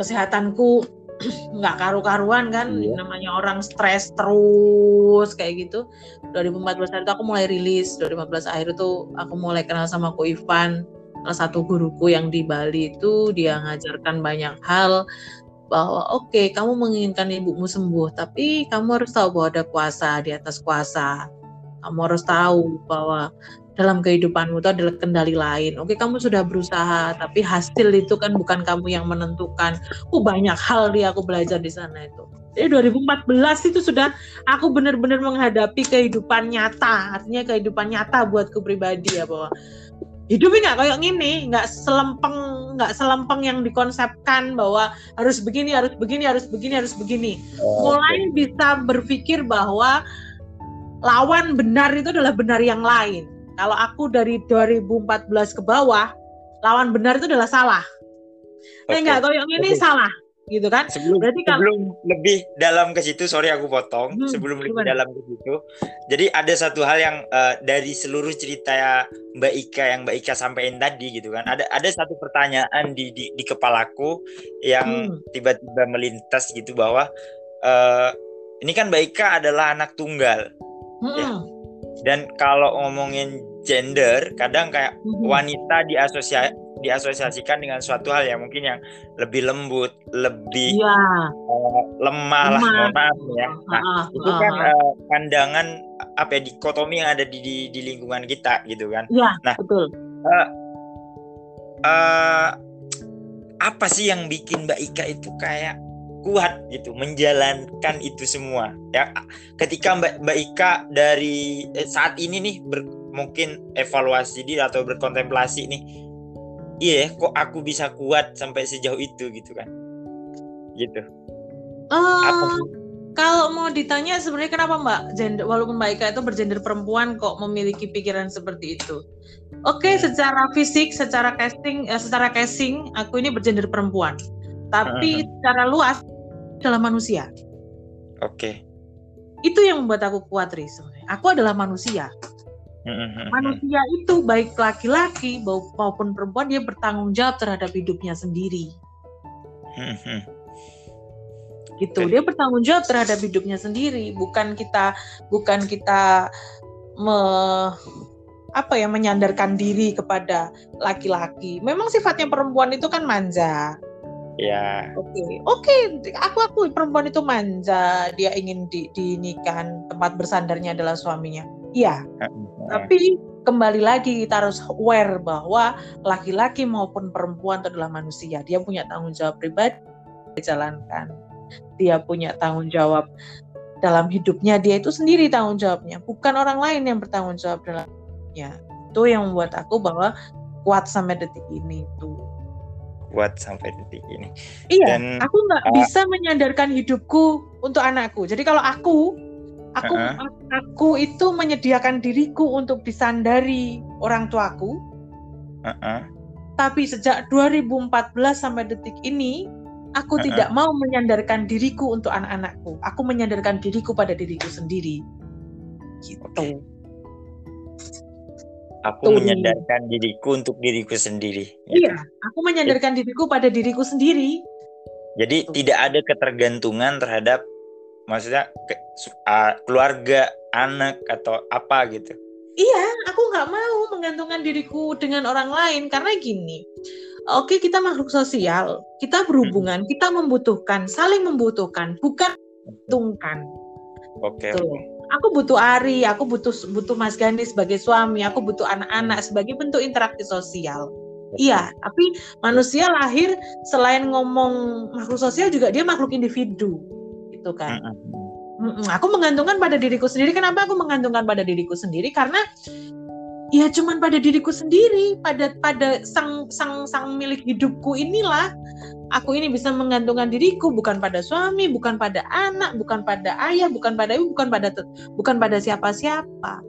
Kesehatanku nggak karu-karuan kan iya. namanya orang stres terus kayak gitu. 2014 itu aku mulai rilis 2015 akhir itu aku mulai kenal sama Ko Ivan salah satu guruku yang di Bali itu dia ngajarkan banyak hal bahwa oke okay, kamu menginginkan ibumu sembuh tapi kamu harus tahu bahwa ada kuasa di atas kuasa kamu harus tahu bahwa dalam kehidupanmu itu adalah kendali lain. Oke, kamu sudah berusaha, tapi hasil itu kan bukan kamu yang menentukan. Oh, banyak hal dia aku belajar di sana itu. Jadi 2014 itu sudah aku benar-benar menghadapi kehidupan nyata, artinya kehidupan nyata buatku pribadi ya bahwa hidupnya nggak kayak gini, nggak selempeng, nggak selempeng yang dikonsepkan bahwa harus begini, harus begini, harus begini, harus begini. Oh, Mulai bisa berpikir bahwa lawan benar itu adalah benar yang lain kalau aku dari 2014 ke bawah, lawan benar itu adalah salah. Okay. Nah, enggak, kalau yang ini okay. salah gitu kan. Sebelum, Berarti kalau, sebelum lebih dalam ke situ, sorry aku potong. Hmm, sebelum gimana? lebih dalam ke situ, jadi ada satu hal yang uh, dari seluruh cerita Mbak Ika yang Mbak Ika sampaikan tadi gitu kan. Ada ada satu pertanyaan di di, di kepalaku yang hmm. tiba-tiba melintas gitu bahwa uh, ini kan Mbak Ika adalah anak tunggal. Hmm. Ya dan kalau ngomongin gender kadang kayak mm-hmm. wanita diasosia diasosiasikan dengan suatu hal yang mungkin yang lebih lembut lebih ya. uh, lemah, lemah. lah maaf ya. Nah uh, itu uh, kan uh, pandangan apa ya dikotomi yang ada di, di di lingkungan kita gitu kan. Ya, nah betul. uh, uh, apa sih yang bikin Mbak Ika itu kayak kuat gitu menjalankan itu semua? Ya ketika Mbak Mbak Ika dari eh, saat ini nih ber, mungkin evaluasi diri atau berkontemplasi nih iya kok aku bisa kuat sampai sejauh itu gitu kan gitu uh, kalau mau ditanya sebenarnya kenapa Mbak gender walaupun Mbak Ika itu bergender perempuan kok memiliki pikiran seperti itu oke okay, hmm. secara fisik secara casting eh, secara casing aku ini bergender perempuan tapi uh secara luas adalah manusia. Oke. Okay. Itu yang membuat aku kuat, Riz. Aku adalah manusia. Manusia itu baik laki-laki maupun perempuan dia bertanggung jawab terhadap hidupnya sendiri. gitu dia bertanggung jawab terhadap hidupnya sendiri bukan kita bukan kita me, apa ya menyandarkan diri kepada laki-laki memang sifatnya perempuan itu kan manja Ya. Oke, okay. oke. Okay. Aku aku perempuan itu manja. Dia ingin di, dinikahan. Tempat bersandarnya adalah suaminya. Iya. Tapi kembali lagi kita harus aware bahwa laki-laki maupun perempuan itu adalah manusia. Dia punya tanggung jawab pribadi dijalankan. Dia punya tanggung jawab dalam hidupnya. Dia itu sendiri tanggung jawabnya, bukan orang lain yang bertanggung jawab dalamnya. Itu yang membuat aku bahwa kuat sampai detik ini tuh kuat sampai detik ini. Iya, Dan, aku nggak uh, bisa menyandarkan hidupku untuk anakku. Jadi kalau aku, aku, uh -uh. aku itu menyediakan diriku untuk disandari orang tuaku. Uh -uh. Tapi sejak 2014 sampai detik ini, aku uh -uh. tidak mau menyandarkan diriku untuk anak-anakku. Aku menyandarkan diriku pada diriku sendiri. Gitu. Aku Tuh. menyadarkan diriku untuk diriku sendiri. Iya, aku menyadarkan diriku pada diriku sendiri. Jadi Tuh. tidak ada ketergantungan terhadap maksudnya ke, uh, keluarga, anak atau apa gitu. Iya, aku nggak mau menggantungkan diriku dengan orang lain karena gini. Oke, kita makhluk sosial, kita berhubungan, hmm. kita membutuhkan, saling membutuhkan, bukan tungkan. Oke. Okay aku butuh Ari, aku butuh butuh Mas Gani sebagai suami, aku butuh anak-anak sebagai bentuk interaksi sosial. Iya, tapi manusia lahir selain ngomong makhluk sosial juga dia makhluk individu, gitu kan. Mm-mm. Aku menggantungkan pada diriku sendiri. Kenapa aku menggantungkan pada diriku sendiri? Karena ya cuman pada diriku sendiri, pada pada sang sang sang milik hidupku inilah aku ini bisa menggantungkan diriku bukan pada suami, bukan pada anak, bukan pada ayah, bukan pada ibu, bukan pada bukan pada siapa-siapa.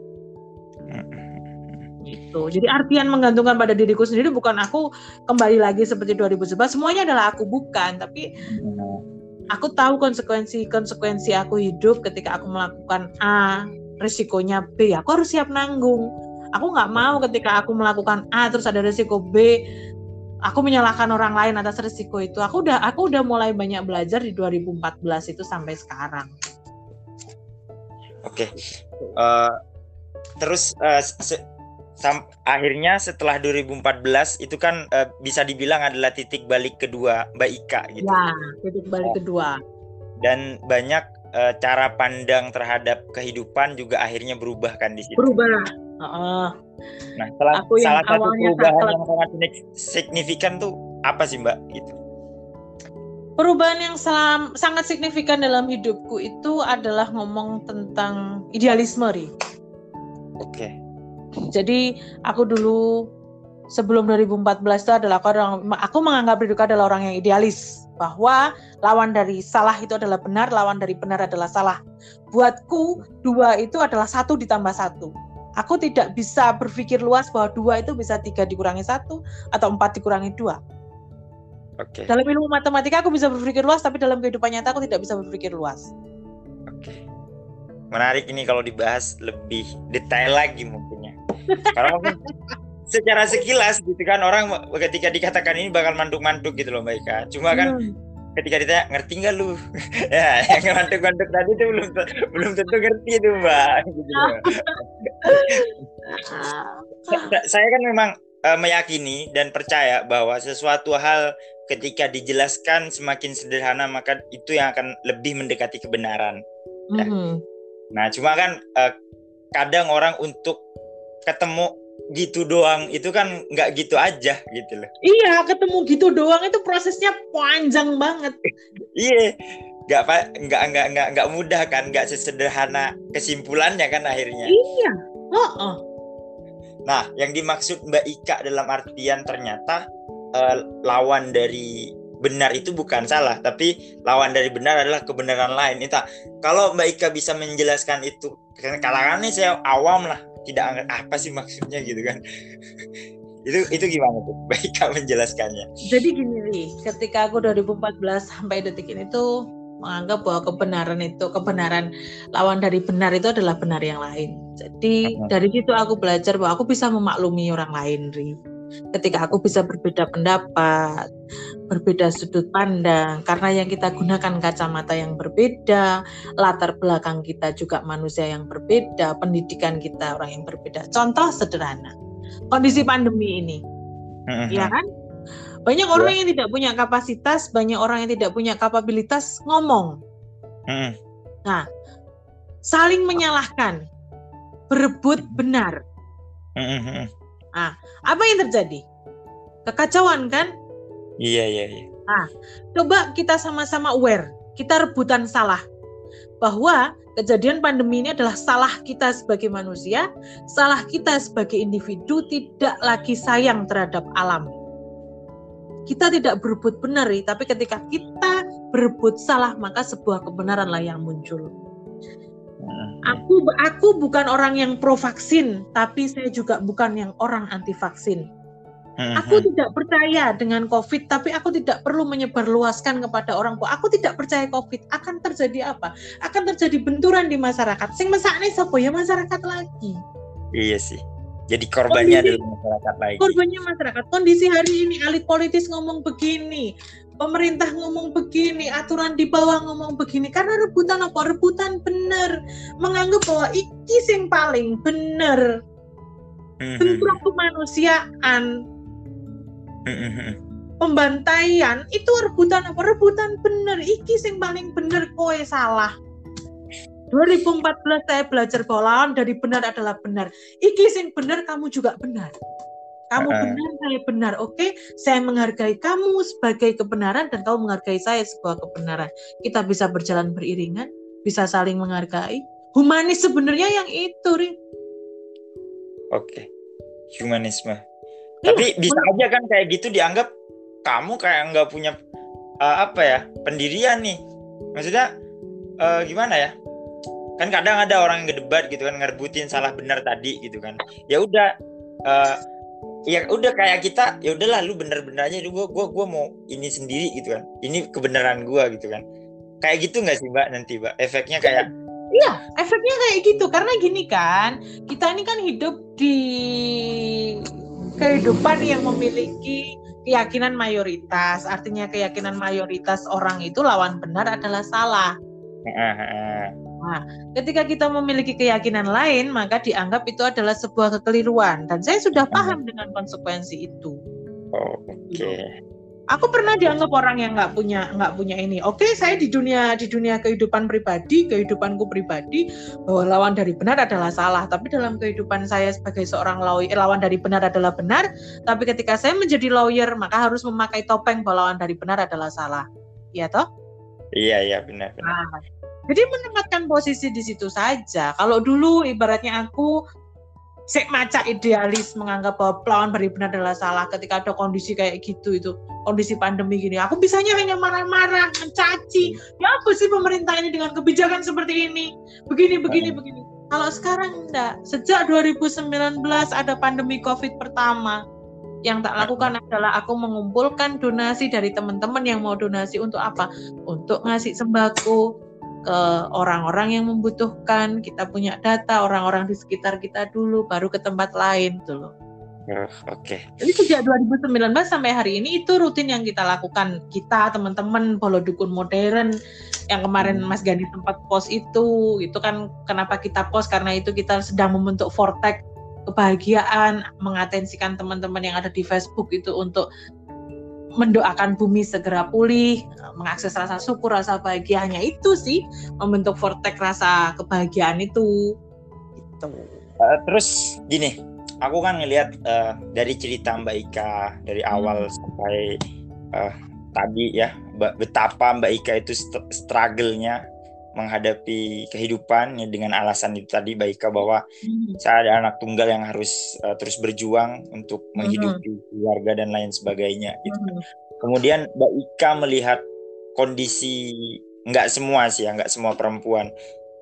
Gitu. Jadi artian menggantungkan pada diriku sendiri bukan aku kembali lagi seperti 2011 semuanya adalah aku bukan, tapi aku tahu konsekuensi-konsekuensi aku hidup ketika aku melakukan A, resikonya B, aku harus siap nanggung. Aku nggak mau ketika aku melakukan A terus ada resiko B, aku menyalahkan orang lain atas risiko itu. Aku udah aku udah mulai banyak belajar di 2014 itu sampai sekarang. Oke. Okay. Uh, eh, terus uh, sam akhirnya setelah 2014 itu kan uh, bisa dibilang adalah titik balik kedua Mbak Ika gitu. Ya, titik balik oh. kedua. Dan banyak uh, cara pandang terhadap kehidupan juga akhirnya berubah kan di situ. Berubah, Uh, nah, salah, aku yang salah satu perubahan yang sangat signifikan tuh apa sih Mbak itu? Perubahan yang selam, sangat signifikan dalam hidupku itu adalah ngomong tentang idealisme, Ri. Oke. Okay. Jadi aku dulu sebelum 2014 itu adalah aku orang aku menganggap diriku adalah orang yang idealis bahwa lawan dari salah itu adalah benar, lawan dari benar adalah salah. Buatku dua itu adalah satu ditambah satu. Aku tidak bisa berpikir luas bahwa dua itu bisa tiga dikurangi satu atau empat dikurangi dua Okay. Dalam ilmu matematika aku bisa berpikir luas, tapi dalam kehidupan nyata aku tidak bisa berpikir luas. Oke. Okay. Menarik ini kalau dibahas lebih detail lagi mungkinnya. Karena mungkin secara sekilas gitu kan orang ketika dikatakan ini bakal mantuk-mantuk gitu loh Mbak Ika. Cuma kan hmm. ketika ditanya ngerti nggak lu? ya yang mantuk-mantuk tadi itu belum belum tentu ngerti itu Mbak. Gitu saya kan memang uh, meyakini dan percaya bahwa sesuatu hal ketika dijelaskan semakin sederhana maka itu yang akan lebih mendekati kebenaran. Mm -hmm. Nah, cuma kan uh, kadang orang untuk ketemu gitu doang itu kan nggak gitu aja gitu loh. Iya, ketemu gitu doang itu prosesnya panjang banget. iya, nggak pak nggak nggak nggak nggak mudah kan, nggak sesederhana kesimpulannya kan akhirnya. Iya. Oh, oh. Nah, yang dimaksud Mbak Ika dalam artian ternyata uh, lawan dari benar itu bukan salah, tapi lawan dari benar adalah kebenaran lain. Itu kalau Mbak Ika bisa menjelaskan itu, karena kalangan ini saya awam lah, tidak apa sih maksudnya gitu kan. itu itu gimana tuh Mbak Ika menjelaskannya? Jadi gini nih, ketika aku 2014 sampai detik ini tuh menganggap bahwa kebenaran itu kebenaran lawan dari benar itu adalah benar yang lain. Jadi dari situ aku belajar bahwa aku bisa memaklumi orang lain, Ri. Ketika aku bisa berbeda pendapat, berbeda sudut pandang, karena yang kita gunakan kacamata yang berbeda, latar belakang kita juga manusia yang berbeda, pendidikan kita orang yang berbeda. Contoh sederhana, kondisi pandemi ini, ya kan? Banyak orang ya. yang tidak punya kapasitas, banyak orang yang tidak punya kapabilitas ngomong. Hmm. Nah, saling menyalahkan, berebut benar. Nah, apa yang terjadi? Kekacauan kan? Iya, iya, iya. Nah, coba kita sama-sama aware, kita rebutan salah. Bahwa kejadian pandemi ini adalah salah kita sebagai manusia, salah kita sebagai individu tidak lagi sayang terhadap alam kita tidak berebut benar, tapi ketika kita berebut salah, maka sebuah kebenaranlah yang muncul. Hmm. Aku aku bukan orang yang pro vaksin, tapi saya juga bukan yang orang anti vaksin. Hmm. Aku tidak percaya dengan COVID, tapi aku tidak perlu menyebarluaskan kepada orang tua. Aku tidak percaya COVID akan terjadi apa? Akan terjadi benturan di masyarakat. Sing mesakne sapa ya masyarakat lagi. Iya sih jadi korbannya kondisi, adalah masyarakat lagi. Korbannya masyarakat. Kondisi hari ini elit politis ngomong begini, pemerintah ngomong begini, aturan di bawah ngomong begini karena rebutan apa? Rebutan benar, menganggap bahwa iki sing paling benar. Hmm. Bentrok kemanusiaan. Hmm. Pembantaian itu rebutan apa? Rebutan benar. Iki sing paling benar kowe salah. 2014 saya belajar bahwa lawan dari benar adalah benar. Iki sing benar kamu juga benar. Kamu uh. benar, saya benar. Oke, saya menghargai kamu sebagai kebenaran dan kamu menghargai saya sebuah kebenaran. Kita bisa berjalan beriringan, bisa saling menghargai. Humanis sebenarnya yang itu, Rin. Oke. Humanisme. Iya, Tapi bisa aja kan kayak gitu dianggap kamu kayak nggak punya uh, apa ya pendirian nih. Maksudnya uh, gimana ya? kan kadang ada orang yang ngedebat gitu kan ngerebutin salah benar tadi gitu kan ya udah uh, ya udah kayak kita ya udahlah lu bener-bener aja. Gue gua gua mau ini sendiri gitu kan. Ini kebenaran gue gitu kan. Kayak gitu nggak sih mbak nanti mbak? Efeknya kayak iya efeknya kayak gitu. Karena gini kan kita ini kan hidup di kehidupan yang memiliki keyakinan mayoritas. Artinya keyakinan mayoritas orang itu lawan benar adalah salah Nah, ketika kita memiliki keyakinan lain, maka dianggap itu adalah sebuah kekeliruan. Dan saya sudah paham dengan konsekuensi itu. Oh, Oke. Okay. aku pernah dianggap orang yang nggak punya nggak punya ini oke saya di dunia di dunia kehidupan pribadi kehidupanku pribadi bahwa lawan dari benar adalah salah tapi dalam kehidupan saya sebagai seorang lawyer lawan dari benar adalah benar tapi ketika saya menjadi lawyer maka harus memakai topeng bahwa lawan dari benar adalah salah iya toh iya iya benar, benar. Nah, jadi menempatkan posisi di situ saja. Kalau dulu ibaratnya aku sek maca idealis menganggap bahwa lawan dari benar adalah salah ketika ada kondisi kayak gitu itu kondisi pandemi gini. Aku bisanya hanya marah-marah mencaci. Ya apa sih pemerintah ini dengan kebijakan seperti ini? Begini begini hmm. begini. Kalau sekarang enggak. Sejak 2019 ada pandemi covid pertama. Yang tak lakukan adalah aku mengumpulkan donasi dari teman-teman yang mau donasi untuk apa? Untuk ngasih sembako ke orang-orang yang membutuhkan, kita punya data orang-orang di sekitar kita dulu, baru ke tempat lain tuh loh. Uh, Oke. Okay. Jadi sejak 2019 sampai hari ini itu rutin yang kita lakukan. Kita teman-teman Polo Dukun Modern yang kemarin hmm. Mas Gani sempat post itu, itu kan kenapa kita post karena itu kita sedang membentuk vortex kebahagiaan, mengatensikan teman-teman yang ada di Facebook itu untuk mendoakan bumi segera pulih, mengakses rasa syukur, rasa bahagianya itu sih membentuk vortex rasa kebahagiaan itu. Gitu. Uh, terus gini, aku kan ngelihat uh, dari cerita Mbak Ika dari awal hmm. sampai uh, tadi ya, betapa Mbak Ika itu struggle-nya menghadapi kehidupan ya, dengan alasan itu tadi Baika bahwa hmm. saya ada anak tunggal yang harus uh, terus berjuang untuk hmm. menghidupi hmm. keluarga dan lain sebagainya gitu. Hmm. Kemudian Mbak Ika melihat kondisi nggak semua sih ya nggak semua perempuan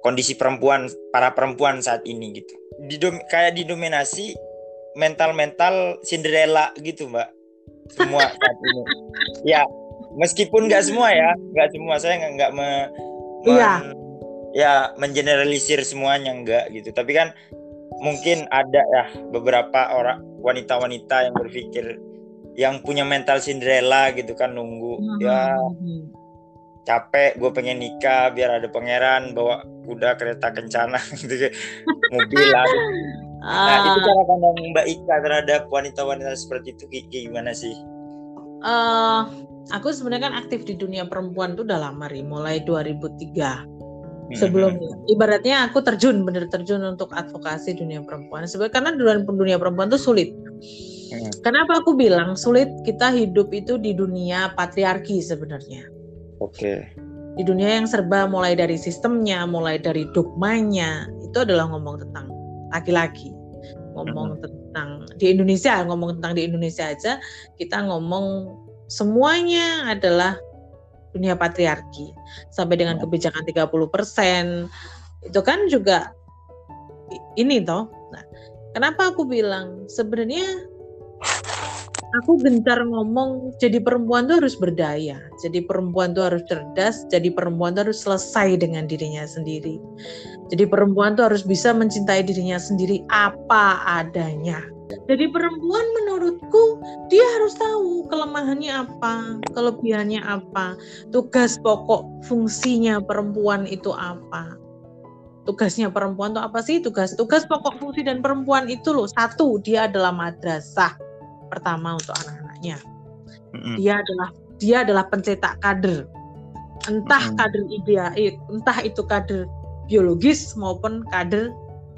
kondisi perempuan para perempuan saat ini gitu Didom, kayak didominasi mental-mental Cinderella gitu mbak semua saat ini ya meskipun nggak semua ya nggak semua saya nggak nggak me, iya ya mengeneralisir semuanya enggak gitu tapi kan mungkin ada ya beberapa orang wanita-wanita yang berpikir yang punya mental Cinderella gitu kan nunggu hmm. ya capek gue pengen nikah biar ada pangeran bawa kuda kereta kencana gitu mobil lah nah itu ah. cara pandang Mbak Ika terhadap wanita-wanita seperti itu gimana sih? Uh, aku sebenarnya kan aktif di dunia perempuan tuh udah lama ri, mulai 2003. Hmm. Sebelumnya, ibaratnya aku terjun bener terjun untuk advokasi dunia perempuan. Sebenarnya karena dunia, dunia perempuan tuh sulit. Hmm. Kenapa aku bilang sulit? Kita hidup itu di dunia patriarki sebenarnya. Oke. Okay. Di dunia yang serba mulai dari sistemnya, mulai dari dogmanya, itu adalah ngomong tentang laki-laki. Ngomong hmm. tentang di Indonesia, ngomong tentang di Indonesia aja, kita ngomong semuanya adalah dunia patriarki sampai dengan hmm. kebijakan 30% itu kan juga ini toh. Nah, kenapa aku bilang sebenarnya aku gencar ngomong jadi perempuan tuh harus berdaya, jadi perempuan tuh harus cerdas, jadi perempuan tuh harus selesai dengan dirinya sendiri. Jadi perempuan tuh harus bisa mencintai dirinya sendiri apa adanya. Jadi perempuan menurutku dia harus tahu kelemahannya apa, kelebihannya apa, tugas pokok fungsinya perempuan itu apa. Tugasnya perempuan itu apa sih? Tugas tugas pokok fungsi dan perempuan itu loh. Satu, dia adalah madrasah pertama untuk anak-anaknya. Dia adalah dia adalah pencetak kader. Entah kader ideal, entah itu kader biologis maupun kader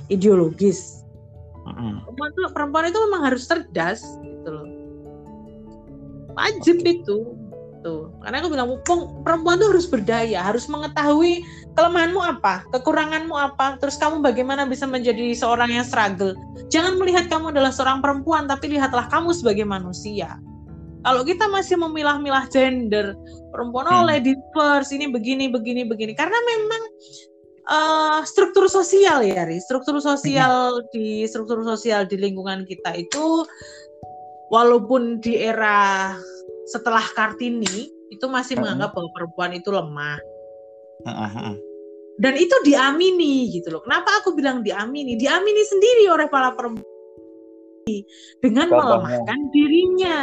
ideologis perempuan itu perempuan itu memang harus cerdas gitu loh. Wajib okay. itu tuh. Karena aku bilang perempuan itu harus berdaya harus mengetahui kelemahanmu apa kekuranganmu apa terus kamu bagaimana bisa menjadi seorang yang struggle. Jangan melihat kamu adalah seorang perempuan tapi lihatlah kamu sebagai manusia. Kalau kita masih memilah-milah gender perempuan oh hmm. ladies first ini begini begini begini. Karena memang uh, struktur sosial ya, Ri. Struktur sosial hmm. di struktur sosial di lingkungan kita itu walaupun di era setelah Kartini itu masih hmm. menganggap bahwa perempuan itu lemah. Dan itu diamini gitu loh. Kenapa aku bilang diamini? Diamini sendiri oleh para perempuan dengan Contohnya. melemahkan dirinya.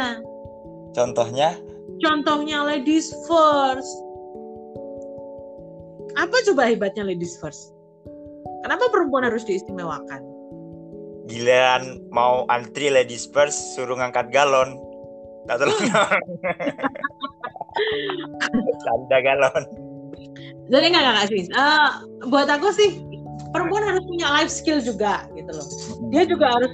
Contohnya? Contohnya ladies first apa coba hebatnya ladies first? Kenapa perempuan harus diistimewakan? Giliran mau antri ladies first suruh ngangkat galon. tak tolong canda galon jadi nggak nggak sih uh, buat aku sih perempuan harus punya life skill juga gitu loh dia juga harus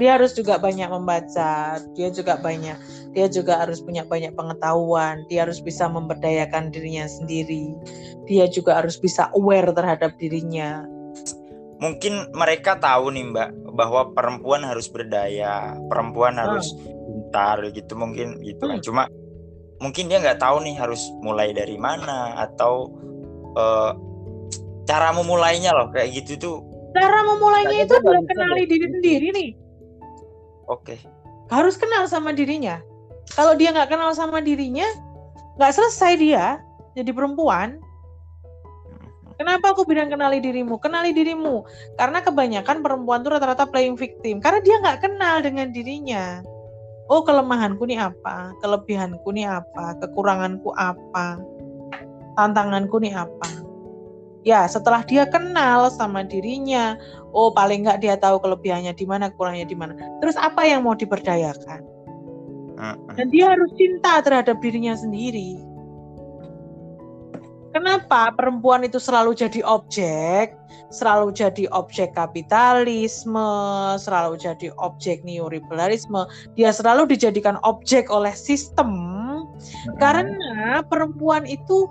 dia harus juga banyak membaca dia juga banyak dia juga harus punya banyak pengetahuan. Dia harus bisa memberdayakan dirinya sendiri. Dia juga harus bisa aware terhadap dirinya. Mungkin mereka tahu nih mbak bahwa perempuan harus berdaya perempuan hmm. harus pintar gitu mungkin gitu kan. Hmm. cuma mungkin dia nggak tahu nih harus mulai dari mana atau uh, cara memulainya loh kayak gitu tuh. Cara memulainya itu adalah kenali diri sendiri nih. Oke. Okay. harus kenal sama dirinya kalau dia nggak kenal sama dirinya nggak selesai dia jadi perempuan Kenapa aku bilang kenali dirimu? Kenali dirimu. Karena kebanyakan perempuan tuh rata-rata playing victim. Karena dia nggak kenal dengan dirinya. Oh kelemahanku nih apa? Kelebihanku nih apa? Kekuranganku apa? Tantanganku nih apa? ya setelah dia kenal sama dirinya oh paling nggak dia tahu kelebihannya di mana kurangnya di mana terus apa yang mau diberdayakan dan dia harus cinta terhadap dirinya sendiri. Kenapa perempuan itu selalu jadi objek, selalu jadi objek kapitalisme, selalu jadi objek neoliberalisme, dia selalu dijadikan objek oleh sistem karena perempuan itu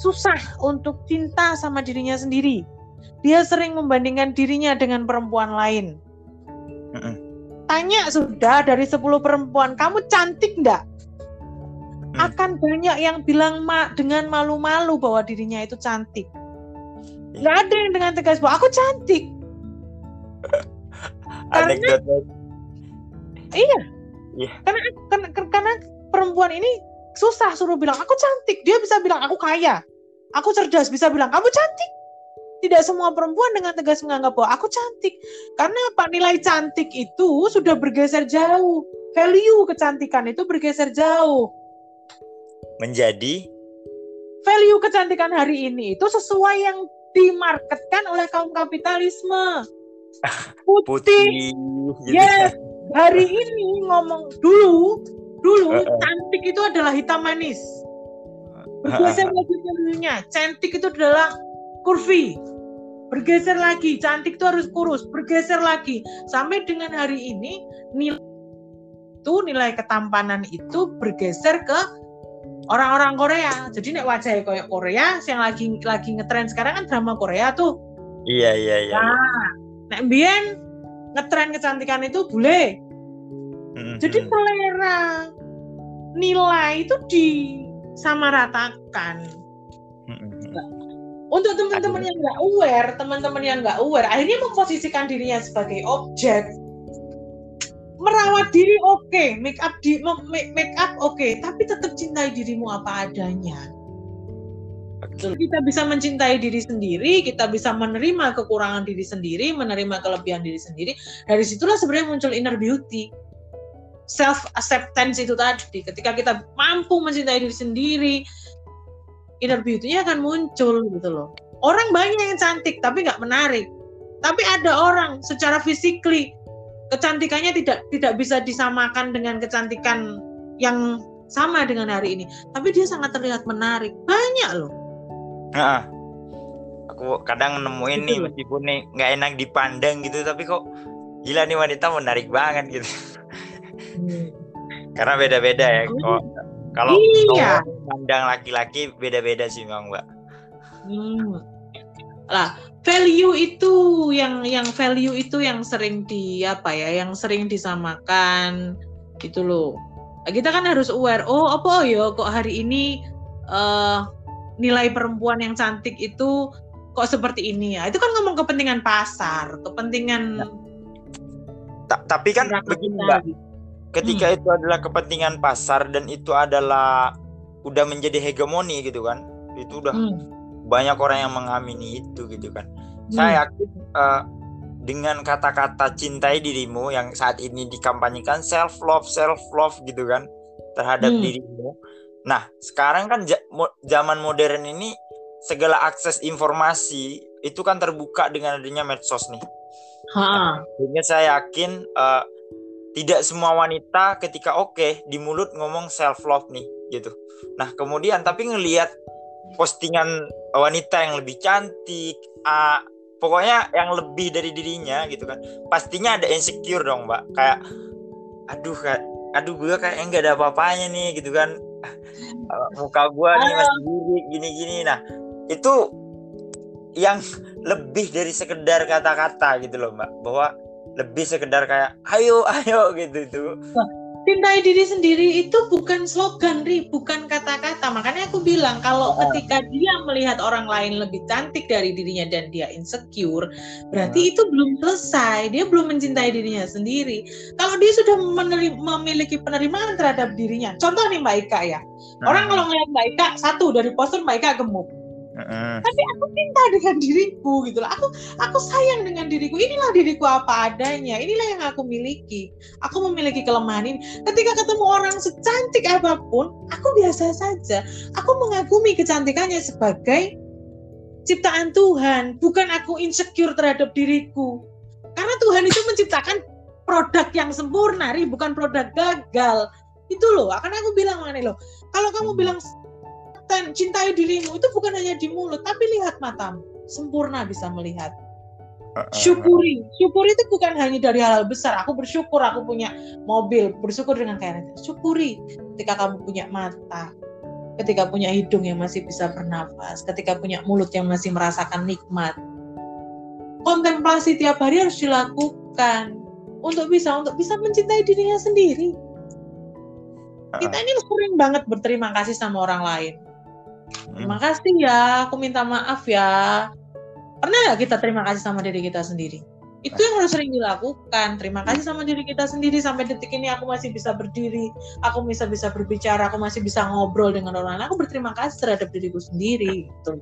susah untuk cinta sama dirinya sendiri. Dia sering membandingkan dirinya dengan perempuan lain. Tanya sudah dari 10 perempuan, kamu cantik enggak? Mm. Akan banyak yang bilang ma dengan malu-malu bahwa dirinya itu cantik. Enggak ada yang dengan tegas bahwa aku cantik. karena, iya. Yeah. Karena, karena karena perempuan ini susah suruh bilang aku cantik dia bisa bilang aku kaya aku cerdas bisa bilang kamu cantik tidak semua perempuan dengan tegas menganggap bahwa aku cantik. Karena apa? Nilai cantik itu sudah bergeser jauh. Value kecantikan itu bergeser jauh. Menjadi? Value kecantikan hari ini itu sesuai yang dimarketkan oleh kaum kapitalisme. Putih, putih gitu. yes. Hari ini ngomong dulu Dulu uh, uh. cantik itu adalah hitam manis. Bergeser lagi dulunya, cantik itu adalah kurvi. Bergeser lagi, cantik itu harus kurus. Bergeser lagi sampai dengan hari ini nilai itu nilai ketampanan itu bergeser ke orang-orang Korea. Jadi nek wajah kayak Korea, yang lagi lagi ngetren sekarang kan drama Korea tuh. Iya iya iya. Nah, nek mbien ngetren kecantikan itu boleh. Mm-hmm. Jadi selera nilai itu disamaratakan. Untuk teman-teman yang nggak aware, teman-teman yang nggak aware, akhirnya memposisikan dirinya sebagai objek. Merawat diri oke, okay. make up di make up oke, okay. tapi tetap cintai dirimu apa adanya. Kita bisa mencintai diri sendiri, kita bisa menerima kekurangan diri sendiri, menerima kelebihan diri sendiri. Dari situlah sebenarnya muncul inner beauty self acceptance itu tadi ketika kita mampu mencintai diri sendiri inner beauty-nya akan muncul gitu loh. Orang banyak yang cantik tapi nggak menarik. Tapi ada orang secara physically kecantikannya tidak tidak bisa disamakan dengan kecantikan yang sama dengan hari ini. Tapi dia sangat terlihat menarik. Banyak loh. Nah, aku kadang nemuin gitu nih meskipun nih nggak enak dipandang gitu tapi kok gila nih wanita menarik banget gitu. Karena beda-beda ya. Oh, kalau iya. pandang laki-laki beda-beda sih Bang, Mbak. Hmm. Lah, value itu yang yang value itu yang sering di apa ya, yang sering disamakan gitu loh. Kita kan harus aware, oh apa ya kok hari ini uh, nilai perempuan yang cantik itu kok seperti ini ya. Itu kan ngomong kepentingan pasar, kepentingan ya. tapi kan begini Mbak. Gitu ketika hmm. itu adalah kepentingan pasar dan itu adalah udah menjadi hegemoni gitu kan itu udah hmm. banyak orang yang mengamini itu gitu kan hmm. saya yakin uh, dengan kata-kata cintai dirimu yang saat ini dikampanyekan self love self love gitu kan terhadap hmm. dirimu nah sekarang kan zaman modern ini segala akses informasi itu kan terbuka dengan adanya medsos nih. Ha. Nah, saya yakin uh, tidak semua wanita ketika oke okay, di mulut ngomong self love nih gitu. Nah kemudian tapi ngelihat postingan wanita yang lebih cantik, uh, pokoknya yang lebih dari dirinya gitu kan, pastinya ada insecure dong mbak. Kayak, aduh kak, aduh gue kayak enggak ada apa-apanya nih gitu kan, uh, muka gue nih masih gini gini-gini. Nah itu yang lebih dari sekedar kata-kata gitu loh mbak, bahwa lebih sekedar kayak ayo ayo gitu itu. Cintai diri sendiri itu bukan slogan ri bukan kata-kata. Makanya aku bilang kalau oh. ketika dia melihat orang lain lebih cantik dari dirinya dan dia insecure berarti oh. itu belum selesai. Dia belum mencintai dirinya sendiri. Kalau dia sudah memiliki penerimaan terhadap dirinya. Contoh nih mbak Ika ya. Orang kalau ngeliat mbak Ika satu dari postur mbak Ika gemuk Tapi aku cinta dengan diriku gitu loh. Aku aku sayang dengan diriku. Inilah diriku apa adanya. Inilah yang aku miliki. Aku memiliki kelemahan ini. Ketika ketemu orang secantik apa pun, aku biasa saja. Aku mengagumi kecantikannya sebagai ciptaan Tuhan, bukan aku insecure terhadap diriku. Karena Tuhan itu menciptakan produk yang sempurna, bukan produk gagal. Itu loh, akan aku bilang mana loh. Kalau kamu hmm. bilang cintai dirimu itu bukan hanya di mulut tapi lihat matamu. Sempurna bisa melihat. Syukuri. Syukuri itu bukan hanya dari hal, hal besar. Aku bersyukur aku punya mobil bersyukur dengan kayaknya syukuri ketika kamu punya mata ketika punya hidung yang masih bisa bernafas ketika punya mulut yang masih merasakan nikmat. Kontemplasi tiap hari harus dilakukan untuk bisa untuk bisa mencintai dirinya sendiri. Kita ini sering banget berterima kasih sama orang lain Terima hmm. kasih ya, aku minta maaf ya. Pernah nggak kita terima kasih sama diri kita sendiri? Itu yang harus sering dilakukan. Terima kasih sama diri kita sendiri sampai detik ini aku masih bisa berdiri, aku bisa bisa berbicara, aku masih bisa ngobrol dengan orang lain. Aku berterima kasih terhadap diriku sendiri. Gitu.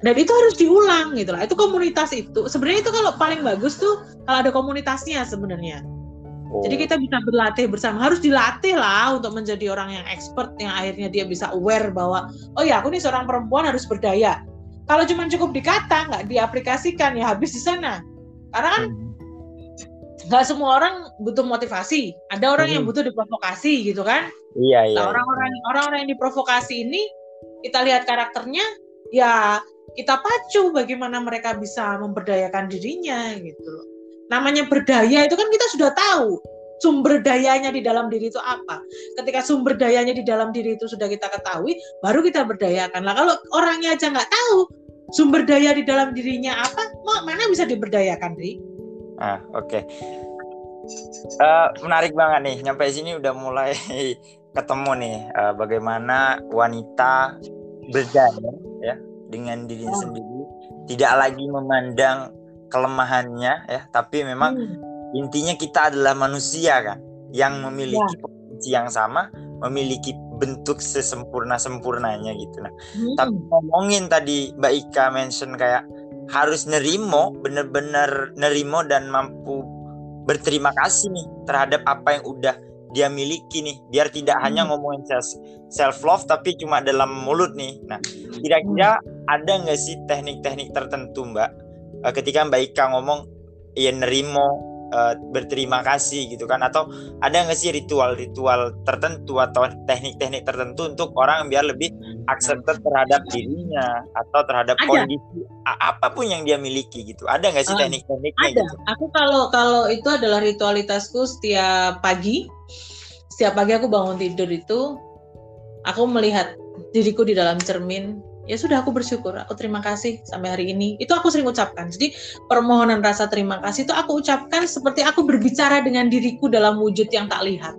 Dan itu harus diulang gitu lah. Itu komunitas itu. Sebenarnya itu kalau paling bagus tuh kalau ada komunitasnya sebenarnya jadi kita bisa berlatih bersama. Harus dilatih lah untuk menjadi orang yang expert yang akhirnya dia bisa aware bahwa oh ya aku nih seorang perempuan harus berdaya. Kalau cuma cukup dikata nggak diaplikasikan ya habis di sana. Karena kan hmm. nggak hmm. semua orang butuh motivasi. Ada orang hmm. yang butuh diprovokasi gitu kan. Iya iya. Nah, orang-orang orang-orang yang diprovokasi ini kita lihat karakternya ya kita pacu bagaimana mereka bisa memberdayakan dirinya gitu loh namanya berdaya itu kan kita sudah tahu sumber dayanya di dalam diri itu apa. Ketika sumber dayanya di dalam diri itu sudah kita ketahui, baru kita berdayakan. Lah kalau orangnya aja nggak tahu sumber daya di dalam dirinya apa, mau mana bisa diberdayakan, Ri? Ah, oke. Okay. Uh, eh, menarik banget nih. Nyampe sini udah mulai ketemu nih uh, bagaimana wanita berdaya ya dengan dirinya oh. sendiri, tidak lagi memandang kelemahannya ya tapi memang hmm. intinya kita adalah manusia kan yang memiliki ya. potensi yang sama memiliki bentuk sesempurna sempurnanya gitu nah hmm. tapi ngomongin tadi Mbak Ika mention kayak harus nerimo bener-bener nerimo dan mampu berterima kasih nih terhadap apa yang udah dia miliki nih biar tidak hmm. hanya ngomongin self self love tapi cuma dalam mulut nih nah kira-kira hmm. ada nggak sih teknik-teknik tertentu mbak uh, ketika Mbak Ika ngomong ya nerimo uh, berterima kasih gitu kan. Atau ada nggak sih ritual-ritual tertentu atau teknik-teknik tertentu untuk orang biar lebih accepted terhadap dirinya atau terhadap ada. kondisi apa pun yang dia miliki gitu. Ada nggak sih uh, teknik-tekniknya ada. gitu? aku kalau kalau itu adalah ritualitasku setiap pagi. Setiap pagi aku bangun tidur itu aku melihat diriku di dalam cermin ya sudah aku bersyukur. Aku terima kasih sampai hari ini. Itu aku sering ucapkan. Jadi permohonan rasa terima kasih itu aku ucapkan seperti aku berbicara dengan diriku dalam wujud yang tak lihat.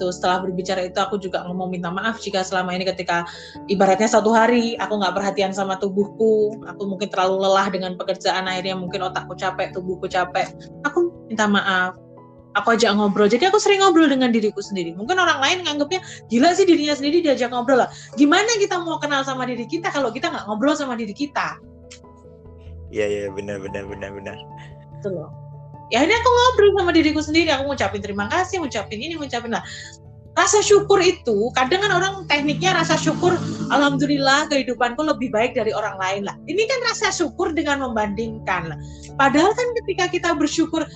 Itu setelah berbicara itu aku juga ngomong minta maaf jika selama ini ketika ibaratnya satu hari aku nggak perhatian sama tubuhku aku mungkin terlalu lelah dengan pekerjaan akhirnya mungkin otakku capek tubuhku capek. Aku minta maaf aku ajak ngobrol. Jadi aku sering ngobrol dengan diriku sendiri. Mungkin orang lain nganggapnya gila sih dirinya sendiri diajak ngobrol lah. Gimana kita mau kenal sama diri kita kalau kita nggak ngobrol sama diri kita? Iya iya benar benar benar benar. Itu loh. Ya ini aku ngobrol sama diriku sendiri. Aku ngucapin terima kasih, ngucapin ini, ngucapin lah. Rasa syukur itu kadang kan orang tekniknya rasa syukur alhamdulillah kehidupanku lebih baik dari orang lain lah. Ini kan rasa syukur dengan membandingkan lah. Padahal kan ketika kita bersyukur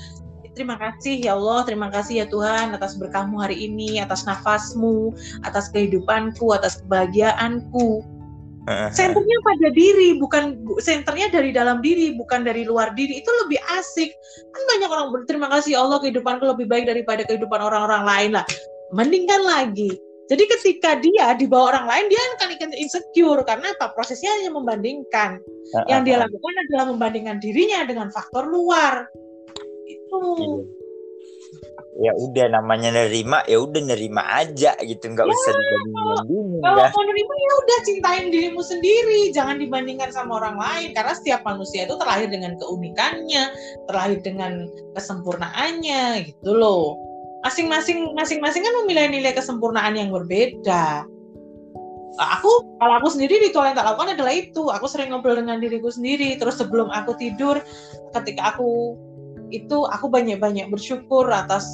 terima kasih ya Allah, terima kasih ya Tuhan atas berkahmu hari ini, atas nafasmu, atas kehidupanku, atas kebahagiaanku. Senternya pada diri, bukan senternya dari dalam diri, bukan dari luar diri. Itu lebih asik. Kan banyak orang berterima kasih ya Allah kehidupanku lebih baik daripada kehidupan orang-orang lain lah. Mendingkan lagi. Jadi ketika dia di bawah orang lain, dia akan insecure karena apa? Prosesnya hanya membandingkan. Yang dia lakukan adalah membandingkan dirinya dengan faktor luar. Itu. Iya. Ya udah namanya nerima ya udah nerima aja gitu. Nggak ya, usah dibanding kalau mau nerima ya udah cintain dirimu sendiri. Jangan dibandingkan sama orang lain karena setiap manusia itu terlahir dengan keunikannya terlahir dengan kesempurnaannya gitu loh. Masing-masing masing-masing kan memilih nilai kesempurnaan yang berbeda. Aku kalau aku sendiri ritual yang tak lakukan adalah itu. Aku sering ngobrol dengan diriku sendiri. Terus sebelum aku tidur ketika aku itu aku banyak-banyak bersyukur atas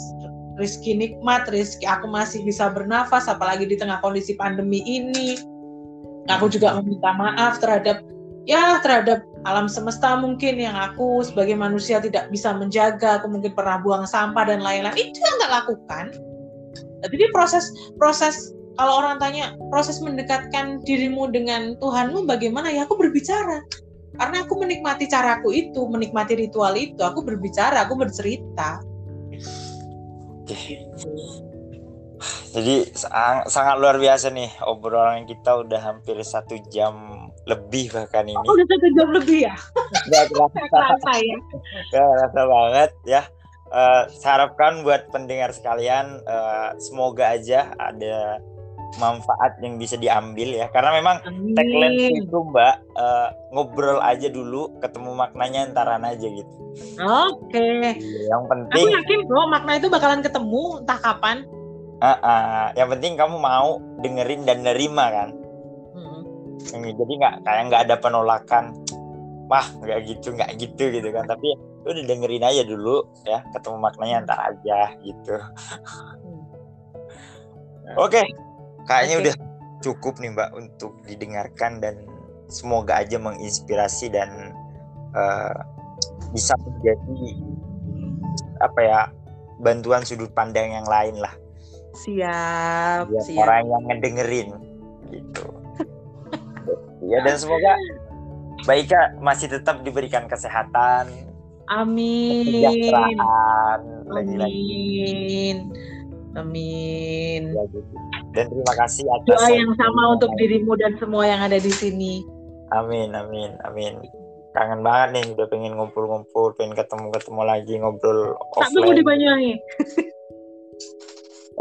rizki nikmat, rizki aku masih bisa bernafas, apalagi di tengah kondisi pandemi ini. Aku juga meminta maaf terhadap ya terhadap alam semesta mungkin yang aku sebagai manusia tidak bisa menjaga, aku mungkin pernah buang sampah dan lain-lain. Itu yang nggak lakukan. Jadi proses proses kalau orang tanya proses mendekatkan dirimu dengan Tuhanmu bagaimana ya aku berbicara karena aku menikmati caraku itu menikmati ritual itu aku berbicara aku bercerita. Oke. Jadi sang, sangat luar biasa nih obrolan kita udah hampir satu jam lebih bahkan ini. Oh, udah satu jam lebih ya? Gak kerasa. Ya? Gak kerasa banget ya. Uh, harapkan buat pendengar sekalian uh, semoga aja ada manfaat yang bisa diambil ya. Karena memang Amin. tagline itu mbak uh, ngobrol aja dulu ketemu maknanya antaran aja gitu. Oke. Okay. yang penting aku yakin kok makna itu bakalan ketemu entah kapan. Uh, uh, yang penting kamu mau dengerin dan nerima kan? Hmm. jadi nggak kayak nggak ada penolakan wah nggak gitu nggak gitu gitu kan. Tapi udah dengerin aja dulu ya. Ketemu maknanya antar aja gitu. Hmm. oke. Okay kayaknya okay. udah cukup nih Mbak untuk didengarkan dan semoga aja menginspirasi dan uh, bisa menjadi apa ya bantuan sudut pandang yang lain lah. Siap. Biar siap. Orang yang ngedengerin gitu. ya dan semoga Mbak masih tetap diberikan kesehatan. Amin. Kesejahteraan. Amin. Amin. Ya, gitu dan terima kasih atas doa yang sama untuk dirimu dan semua yang ada di sini. Amin, amin, amin. Kangen banget nih, udah pengen ngumpul-ngumpul, pengen ketemu-ketemu lagi ngobrol offline. Tak tunggu di Banyuwangi.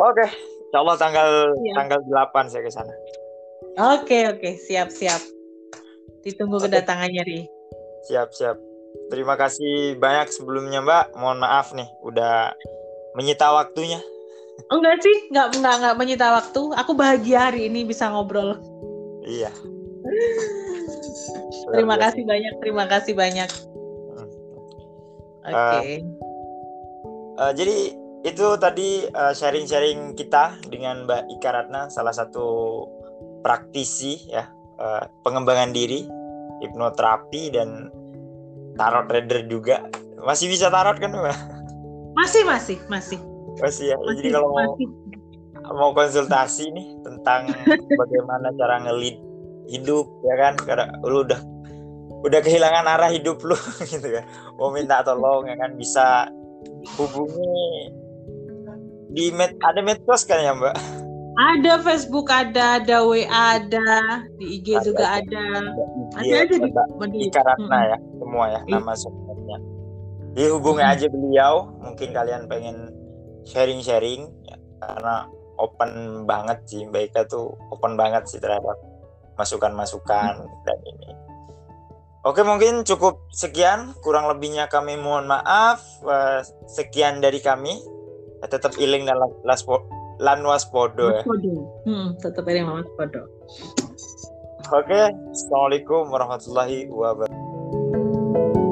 Oke, insya Allah tanggal ya. tanggal 8 saya ke sana. Oke, oke, siap, siap. Ditunggu oke. kedatangannya, Ri. Siap, siap. Terima kasih banyak sebelumnya, Mbak. Mohon maaf nih, udah menyita waktunya. Enggak sih, enggak enggak enggak menyita waktu. Aku bahagia hari ini bisa ngobrol. Iya. terima kasih banyak, terima kasih banyak. Hmm. Oke. Okay. Uh, uh, jadi itu tadi uh, sharing-sharing kita dengan Mbak Ika Ratna, salah satu praktisi ya uh, pengembangan diri, hipnoterapi dan tarot reader juga. Masih bisa tarot kan Mbak? Masih, masih, masih masih ya. Masih, jadi kalau mau mau konsultasi nih tentang bagaimana cara ngelid hidup ya kan? Karena lu udah udah kehilangan arah hidup lu gitu kan? Mau minta tolong ya kan? Bisa hubungi di med ada medsos kan ya mbak? Ada Facebook ada ada WA ada di IG ada, juga ada. Ada, ada aja di Ikaratna hmm. ya semua ya nama sebenarnya. Jadi hubungi hmm. aja beliau mungkin kalian pengen sharing-sharing ya, karena open banget sih Mbak Ika tuh open banget sih terhadap masukan-masukan hmm. dan ini. Oke mungkin cukup sekian kurang lebihnya kami mohon maaf uh, sekian dari kami tetap iling dan laspo, lan waspodo ya. Hmm, tetap iling lan waspodo. Oke, assalamualaikum warahmatullahi wabarakatuh.